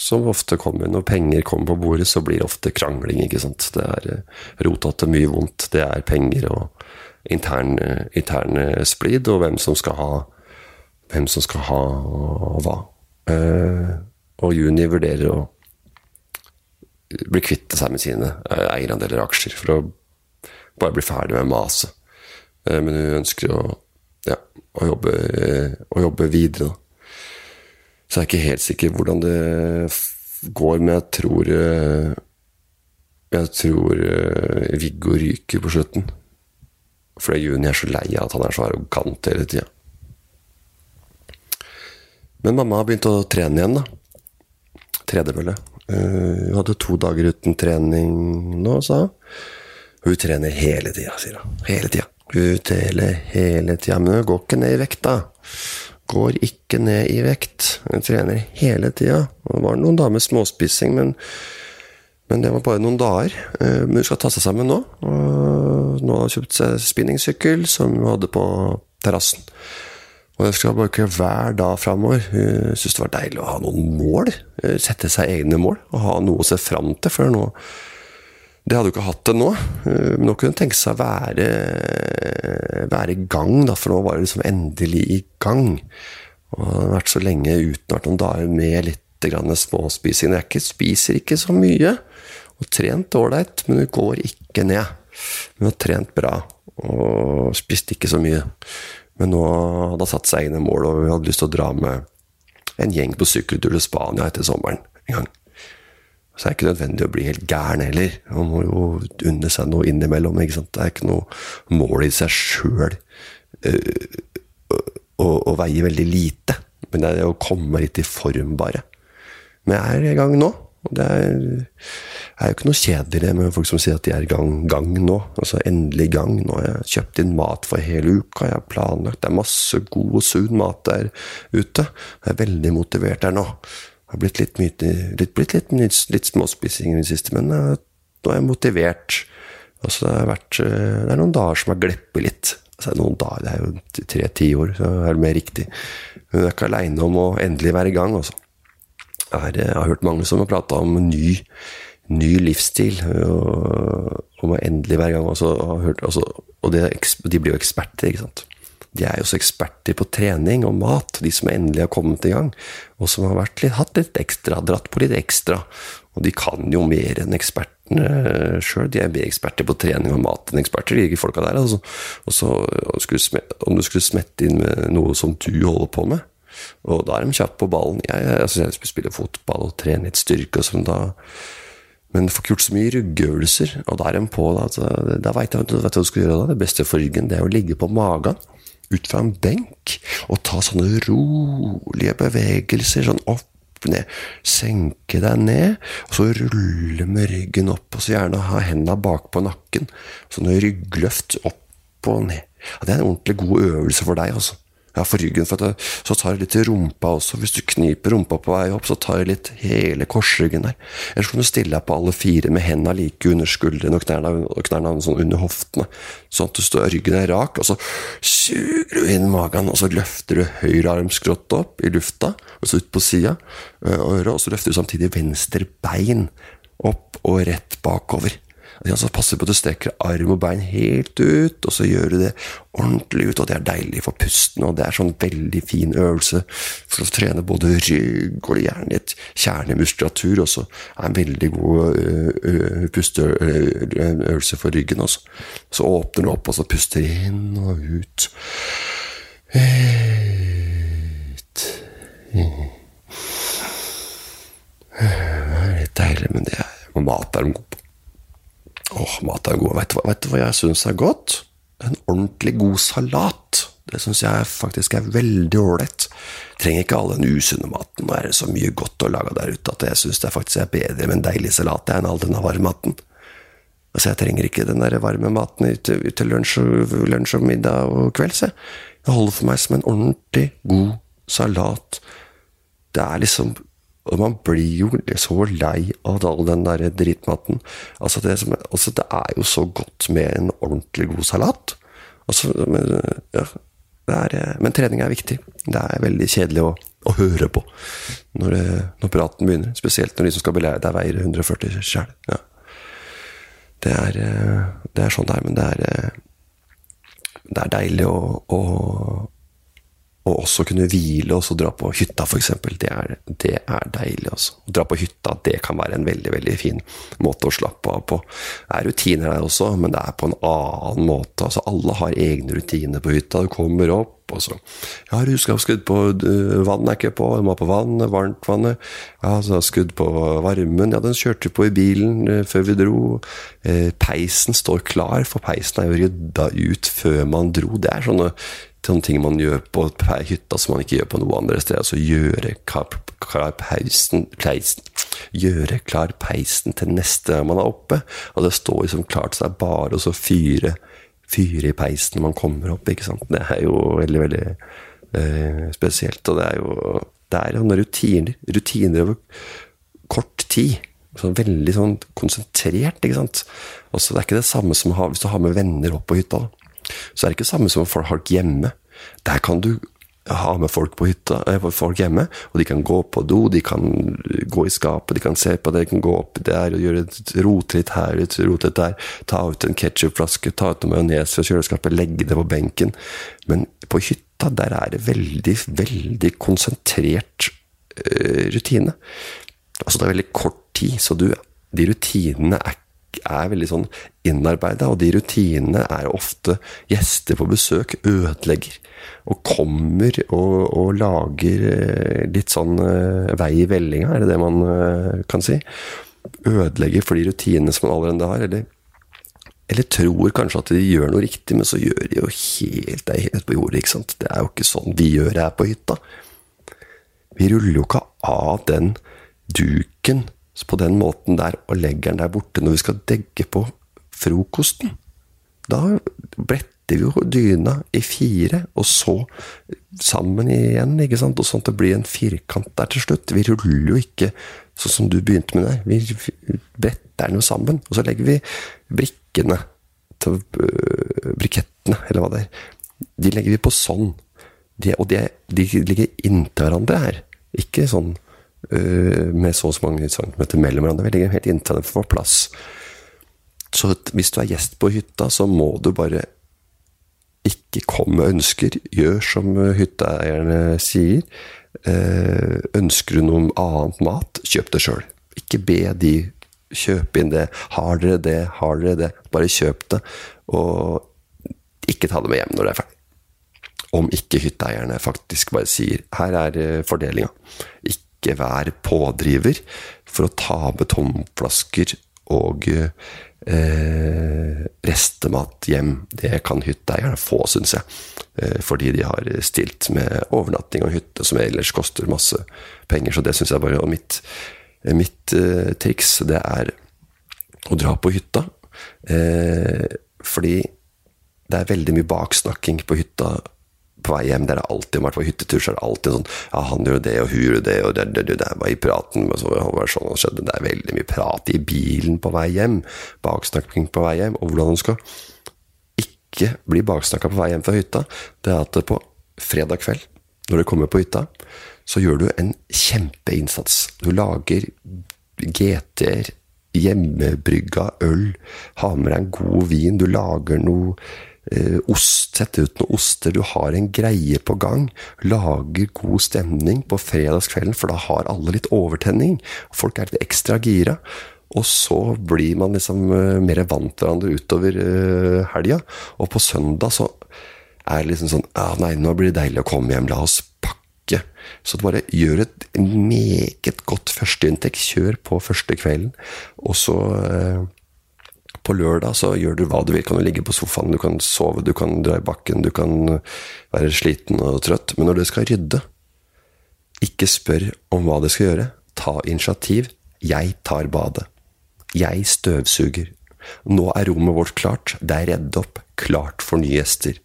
som ofte kommer når penger kommer på bordet, så blir det ofte krangling. ikke sant? Det er rotete, til mye vondt. Det er penger og intern, intern splid, og hvem som skal ha hvem som skal ha hva. Eh, og Juni vurderer å bli kvitt seg med sine eh, eierandeler og aksjer for å bare bli ferdig med maset. Eh, men hun ønsker å, ja, å, jobbe, å jobbe, videre. Så jeg er ikke helt sikker hvordan det går, men jeg tror Jeg tror Viggo ryker på slutten. Fordi Juni er så lei av at han er så arrogant hele tida. Men mamma har begynt å trene igjen, da. Tredemølle. Uh, hun hadde to dager uten trening nå, sa hun. Hun trener hele tida, sier hun. Hele tida. Hun trener hele tida. Men hun går ikke ned i vekt, da. Går ikke ned i vekt. Hun trener hele tida. Det var noen dager med småspising, men, men det var bare noen dager. Uh, men hun skal ta seg sammen nå. Nå har hun kjøpt seg spinningsykkel som hun hadde på terrassen. Og jeg skal bruke hver dag framover. Hun syns det var deilig å ha noen mål. Sette seg egne mål og ha noe å se fram til. For nå, Det hadde jo ikke hatt det nå. Eh, men nå kunne hun tenke seg å være, være i gang, da, for nå var det liksom endelig i gang. Og det har vært så lenge uten vært noen dager med litt småspising. Jeg ikke, spiser ikke så mye. Og trent ålreit, men hun går ikke ned. Hun har trent bra og spist ikke så mye. Men nå hadde hun satt seg inn i mål, og hun hadde lyst til å dra med en gjeng på sykkeltur til Spania etter sommeren en gang. Så er det ikke nødvendig å bli helt gæren heller. Man må jo unne seg noe innimellom. ikke sant? Det er ikke noe mål i seg sjøl uh, å, veie veldig lite. Men det er å komme litt i form, bare. Men jeg er i gang nå. Og det er, er jo ikke noe kjedeligere med folk som sier at de er i gang, gang nå. Altså endelig gang. Nå Jeg har kjøpt inn mat for hele uka. Jeg har planlagt. Det er masse god og sunn mat der ute. Jeg er veldig motivert der nå. Har blitt litt, mye, litt, blitt litt, litt, småspising i det siste, men uh, nå er jeg motivert. Altså, det, har vært, uh, det er noen dager som har gleppet litt. Altså, noen dager, Det er jo tre-ti år, så er det mer riktig. Men jeg er ikke aleine om å endelig være i gang. altså. Jeg, jeg har hørt mange som har prata om ny, ny livsstil, og, om å endelig være i gang. Altså, hørt, altså, og det, de blir jo eksperter, ikke sant. De er jo så eksperter på trening og mat, de som endelig har kommet i gang. Og som har litt, hatt litt ekstra, dratt på litt ekstra. Og de kan jo mer enn ekspertene sjøl. De er mer eksperter på trening og mat enn eksperter, de folka der. Altså. Og så, om du skulle smette inn med noe som du holder på med, og da er de kjappe på ballen. Jeg, altså, jeg spiller fotball og trener litt styrke og sånn, da men får ikke gjort så mye ryggeøvelser, og da er de på. Da, altså, da veit jeg hva du skal gjøre da. Det beste for ryggen det er å ligge på magen ut fra en benk og ta sånne rolige bevegelser. Sånn opp, ned. Senke deg ned, og så rulle med ryggen opp. Og så gjerne ha hendene bakpå nakken. Sånne ryggløft opp og ned. Ja, det er en ordentlig god øvelse for deg. altså ja, for ryggen. For det, så tar jeg litt i rumpa også. Hvis du kniper rumpa på vei opp, så tar jeg litt hele korsryggen der. Ellers kan du stille deg på alle fire med hendene like under skuldrene og knærne, og knærne sånn under hoftene. Sånn at du står, ryggen er rak, og så suger du inn magen, og så løfter du høyre armskrott opp i lufta, og så ut på sida øret, og så løfter du samtidig venstre bein opp og rett bakover. Altså du på at du strekker arm og bein helt ut, og så gjør du det ordentlig ut. Og det er deilig for pusten, og det er sånn veldig fin øvelse for å trene både rygg og gjerne litt kjernemuskulatur. Og så er en veldig god pusteøvelse for ryggen. Også. Så åpner du opp, og så puster inn og ut. Ut. Det er litt deilig, men det er mat er de gode på. Åh, mat er god. Vet du, vet du hva jeg syns er godt? En ordentlig god salat. Det syns jeg faktisk er veldig ålreit. Trenger ikke all den usunne maten. Nå er det så mye godt å lage der ute at jeg syns det faktisk er bedre med en deilig salat enn all denne varme maten. Altså, jeg trenger ikke den der varme maten til, til lunsj, lunsj, og, middag og kvelds. Jeg holder for meg som en ordentlig god salat. Det er liksom og man blir jo så lei av all den der drittmaten. Altså det, som, altså det, er jo så godt med en ordentlig god salat. Altså, men, ja, er, men, trening er viktig. Det er veldig kjedelig å, å høre på når, når, praten begynner. Spesielt når de som skal belære deg, veier 140 sjæl. Ja. Det, er, det er sånn det er, men det er, det er deilig å og også kunne hvile og dra på hytta, f.eks. Det, det er deilig. Også. Å dra på hytta det kan være en veldig veldig fin måte å slappe av på. Det er rutiner der også, men det er på en annen måte. altså Alle har egne rutiner på hytta. Du kommer opp, og så Ja, du skal ha skudd på Vannet er ikke på, du må ha på vannet, varmtvannet. Ja, så har skudd på varmen. Ja, den kjørte på i bilen eh, før vi dro. Eh, peisen står klar, for peisen er jo rydda ut før man dro. Det er sånne sånne ting man gjør på hytta som man ikke gjør på noe andre steder. Altså gjøre klar, klar peisen, peisen, Gjøre klar peisen til neste gang man er oppe. Og det står liksom klart, så det er bare å fyre, fyre i peisen når man kommer opp. ikke sant? Det er jo veldig, veldig eh, spesielt. Og det er jo det er rutiner. Rutiner over kort tid. Sånn veldig sånn konsentrert, ikke sant. Også, det er ikke det samme som hvis du har med venner opp på hytta. da så er det ikke samme som folk hjemme. Der kan du ha med folk på hytta, eh, folk hjemme, og de kan gå på do, de kan gå i skapet, de kan se på det, de kan gå opp der og gjøre et rotritt her, et rotritt der, ta ut en ketsjupflaske, ta ut noe majones fra kjøleskapet, legge det på benken. Men på hytta, der er det veldig, veldig konsentrert uh, rutine. Altså, det er veldig kort tid, så du, de rutinene er er veldig sånn innarbeida, og de rutinene er ofte gjester på besøk ødelegger. Og kommer og, og lager eh, litt sånn uh, vei i vellinga, er det det man uh, kan si? Ødelegger for de rutinene som man allerede har, eller eller tror kanskje at de gjør noe riktig, men så gjør de jo helt, det helt på jordet. ikke sant? Det er jo ikke sånn vi gjør her på hytta. Vi ruller jo ikke av den duken på den måten der og legger den der borte når vi skal degge på frokosten. Da bretter vi jo dyna i fire, og så sammen igjen, ikke sant? Og sånn at det blir en firkant der til slutt. Vi ruller jo ikke sånn som du begynte med der. Vi bretter den jo sammen, og så legger vi brikkene til øh, brikettene, eller hva det er. De legger vi på sånn. De, og de, de ligger inntil hverandre her. Ikke sånn med så og så mange centimeter mellom hverandre. Vi ligger helt inntil dem for å få plass. Så hvis du er gjest på hytta, så må du bare ikke komme med ønsker. Gjør som hytteeierne sier. Uh, ønsker du noe annet mat, kjøp det sjøl. Ikke be de kjøpe inn det. Har dere det, har dere det. Bare kjøp det. Og ikke ta det med hjem når det er ferdig om ikke hytteeierne faktisk bare sier 'her er eh, fordelinga'. Ikke vær pådriver for å ta med tomflasker og eh, restemat hjem. Det kan hytteeierne få, syns jeg. Eh, fordi de har stilt med overnatting og hytte, som ellers koster masse penger. Så det syns jeg bare Og mitt, mitt eh, triks, det er å dra på hytta. Eh, fordi det er veldig mye baksnakking på hytta på vei hjem. Der er alltid, i hvert fall hyttetur, så er det alltid sånn Ja, han gjør det, og hun gjorde det, og det, det, det, det var i praten og så var det sånn og skjedde. Det er veldig mye prat i bilen på vei hjem. Baksnakking på vei hjem. Og hvordan du skal ikke bli baksnakka på vei hjem fra hytta, det er at på fredag kveld, når du kommer på hytta, så gjør du en kjempeinnsats. Du lager GT-er, hjemmebrygga øl, har med deg en god vin, du lager noe ost, sette ut noen oster, du har en greie på gang. Lager god stemning på fredagskvelden, for da har alle litt overtenning. Folk er litt ekstra gira. Og så blir man liksom uh, mer vant til hverandre utover uh, helga. Og på søndag så er det liksom sånn ah, Nei, nå blir det deilig å komme hjem. La oss pakke. Så bare gjør et meget godt førsteinntekk. Kjør på første kvelden. Og så på lørdag så gjør du hva du vil. Kan du ligge på sofaen, du kan sove, du kan dra i bakken, du kan være sliten og trøtt. Men når du skal rydde, ikke spør om hva du skal gjøre. Ta initiativ. Jeg tar badet. Jeg støvsuger. Nå er rommet vårt klart. Det er redd opp. Klart for nye gjester.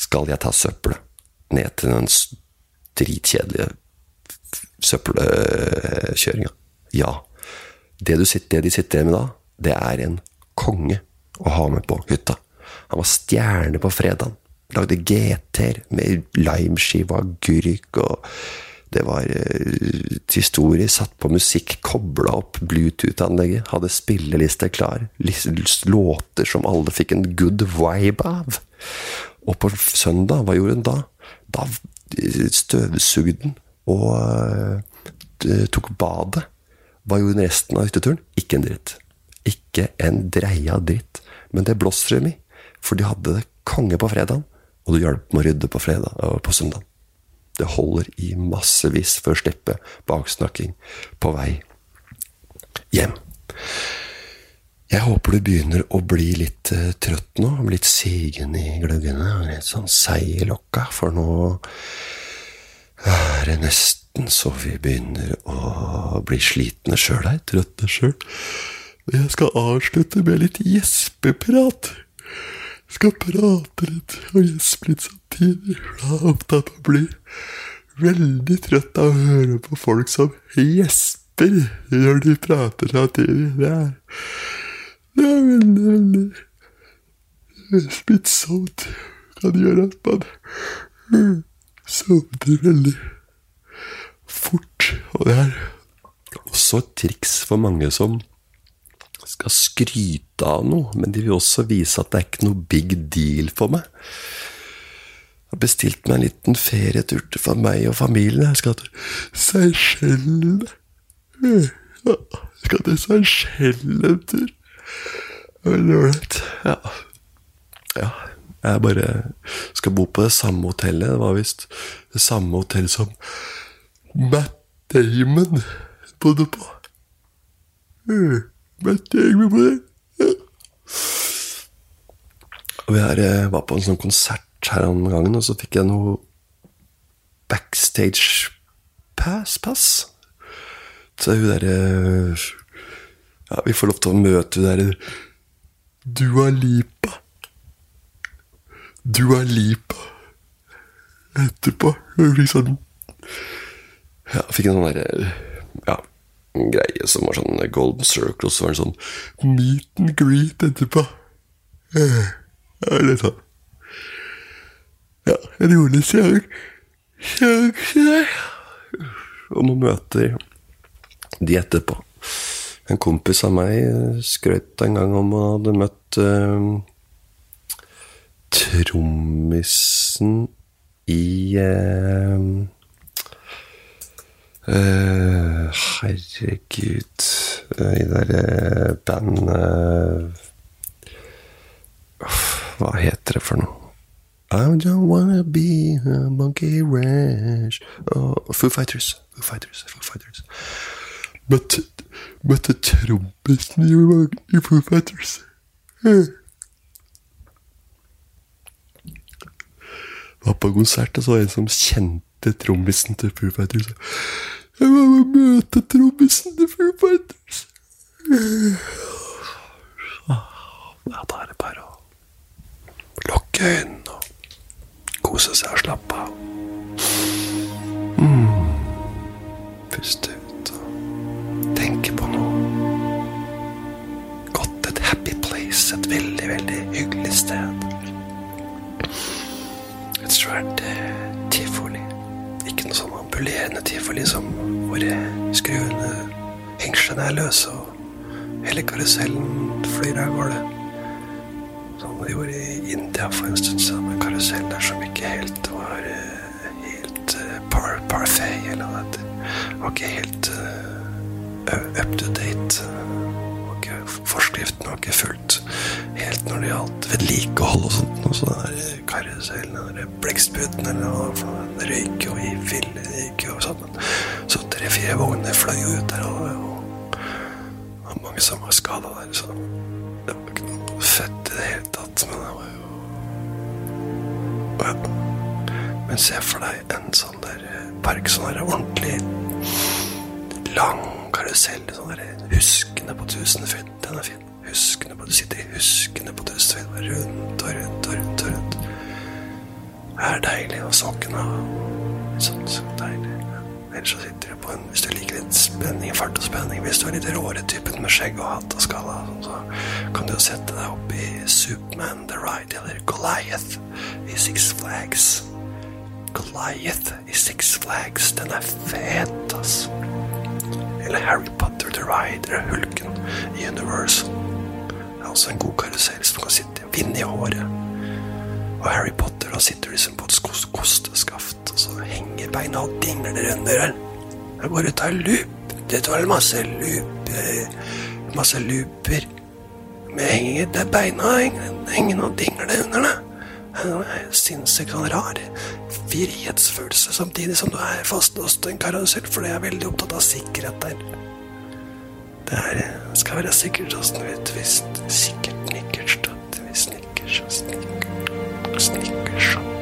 Skal jeg ta søppelet ned til den dritkjedelige søppelkjøringa? Ja. Det, sitter, det de sitter igjen med da, det er en konge å ha med på hytta. Han var stjerne på fredagen. Lagde GT-er med limeskive og agurk. Det var uh, historie. Satt på musikk, kobla opp Bluetooth-anlegget. Hadde spilleliste klar. Låter som alle fikk en good vibe av. Og på søndag, hva gjorde hun da? Da støvsugde hun og uh, tok badet. Hva gjorde hun resten av hytteturen? Ikke en dritt. Ikke en dreia dritt. Men det blåser dem i. For de hadde det konge på fredagen, og du hjalp med å rydde på, fredag, på søndag. Det holder i massevis for å slippe baksnakking på vei hjem. Jeg håper du begynner å bli litt uh, trøtt nå, litt sigen i gløggene, litt sånn seig i lokka, for nå er det nesten så vi begynner å bli slitne sjøl her, trøtte sjøl. Jeg skal avslutte med litt gjespeprat. Jeg skal prate litt og gjespe litt samtidig. Jeg er opptatt av å bli veldig trøtt av å høre på folk som gjesper når de prater samtidig. Det er, det er veldig, veldig smittsomt. Kan gjøre at man sovner veldig fort. Og det er også et triks for mange som skal skryte av noe, men de vil også vise at det er ikke noe big deal for meg. Jeg har bestilt meg en liten ferietur for meg og familien. Jeg skal til Seychellene. Jeg skal til Seychellene en tur. Veldig ålreit. Ja. ja. Jeg bare skal bo på det samme hotellet. Det var visst det samme hotellet som Matt Damon bodde på. Og jeg eh, var på en sånn konsert her om gangen, og så fikk jeg noe backstage pass. pass. Så hun derre Ja, vi får lov til å møte hun derre Dua Lipa. Dua Lipa etterpå. Hun fikk sånn Ja, fikk en sånn derre Ja, greie som var sånn Golden Circle, og så var det sånn meet and greet etterpå. Ja, litt sånn. Ja, en rolig seanse om å møte de etterpå. En kompis av meg skrøt en gang om å hadde møtt uh, trommisen i uh, uh, Herregud I det derre bandet Hva heter det for noe? I don't wanna be a monkey ranch oh, Foo Fighters. Foo Fighters. Foo Fighters. Møtte, møtte trompisen i, Foo Fighters. Var på konsert og så en som kjente trommisen til Foo Fighters. Jeg må møte trommisen til Foo Fighters. Ja, da er det bare å lukke øynene og kose seg og slappe av. Mm. Puste ut og tenke på noe godt. Et happy place. Et veldig, veldig hyggelig sted. Et svært eh, tifoli. Ikke tid, for liksom som hvor skruene hengslene er løse og hele karusellen flyr av gårde som de gjorde i India for en stund siden, med karuseller som ikke helt var uh, helt uh, par parfait, eller hva det heter. Var ikke helt uh, up to date. Forskriften var ikke fulgt helt når det gjaldt vedlikehold og sånt. Og så den der karusellen, den der blekkspruten eller hva for den røyker jo i ville gikk jo sammen. Så tre-fire vogner fløy jo ut der, og, og, og mange som var skada der. så det var ikke noe fett i det hele tatt, men det var jo ja. Men se for deg en sånn der park, sånn der ordentlig lang karusell, sånn der huskende på tusenfryd. Den er fin. Huskende på Du sitter i huskende på tusenfryd, rundt og rundt og rundt og rundt. Det er deilig, og sokkene sånn så deilig. Ellers så sitter du på en Hvis du liker litt spenning, fart og spenning, hvis du er litt råere typen med skjegg og hatt og skalla, så kan du jo sette deg opp i Superman The Ride eller Goliath i Six Flags. Goliath i Six Flags, den er fet, ass. Eller Harry Potter The Ride eller Hulken i Universal. Det er også en god karusell som kan sitte vind i håret. Og Harry Potter, da sitter liksom på et kost kosteskaft, og så henger beina og dingler under her. Det er bare ta loop. Det tar masse loop, masse looper. Med henger det beina henger og dingler under det. Sinnssykt sånn rar frihetsfølelse, samtidig som du er fastlåst i en karusell, for det er veldig opptatt av sikkerhet der. Det er, skal være sikkert og snudd hvis sikkert nikkert støtt hvis nikkers og snikker snickers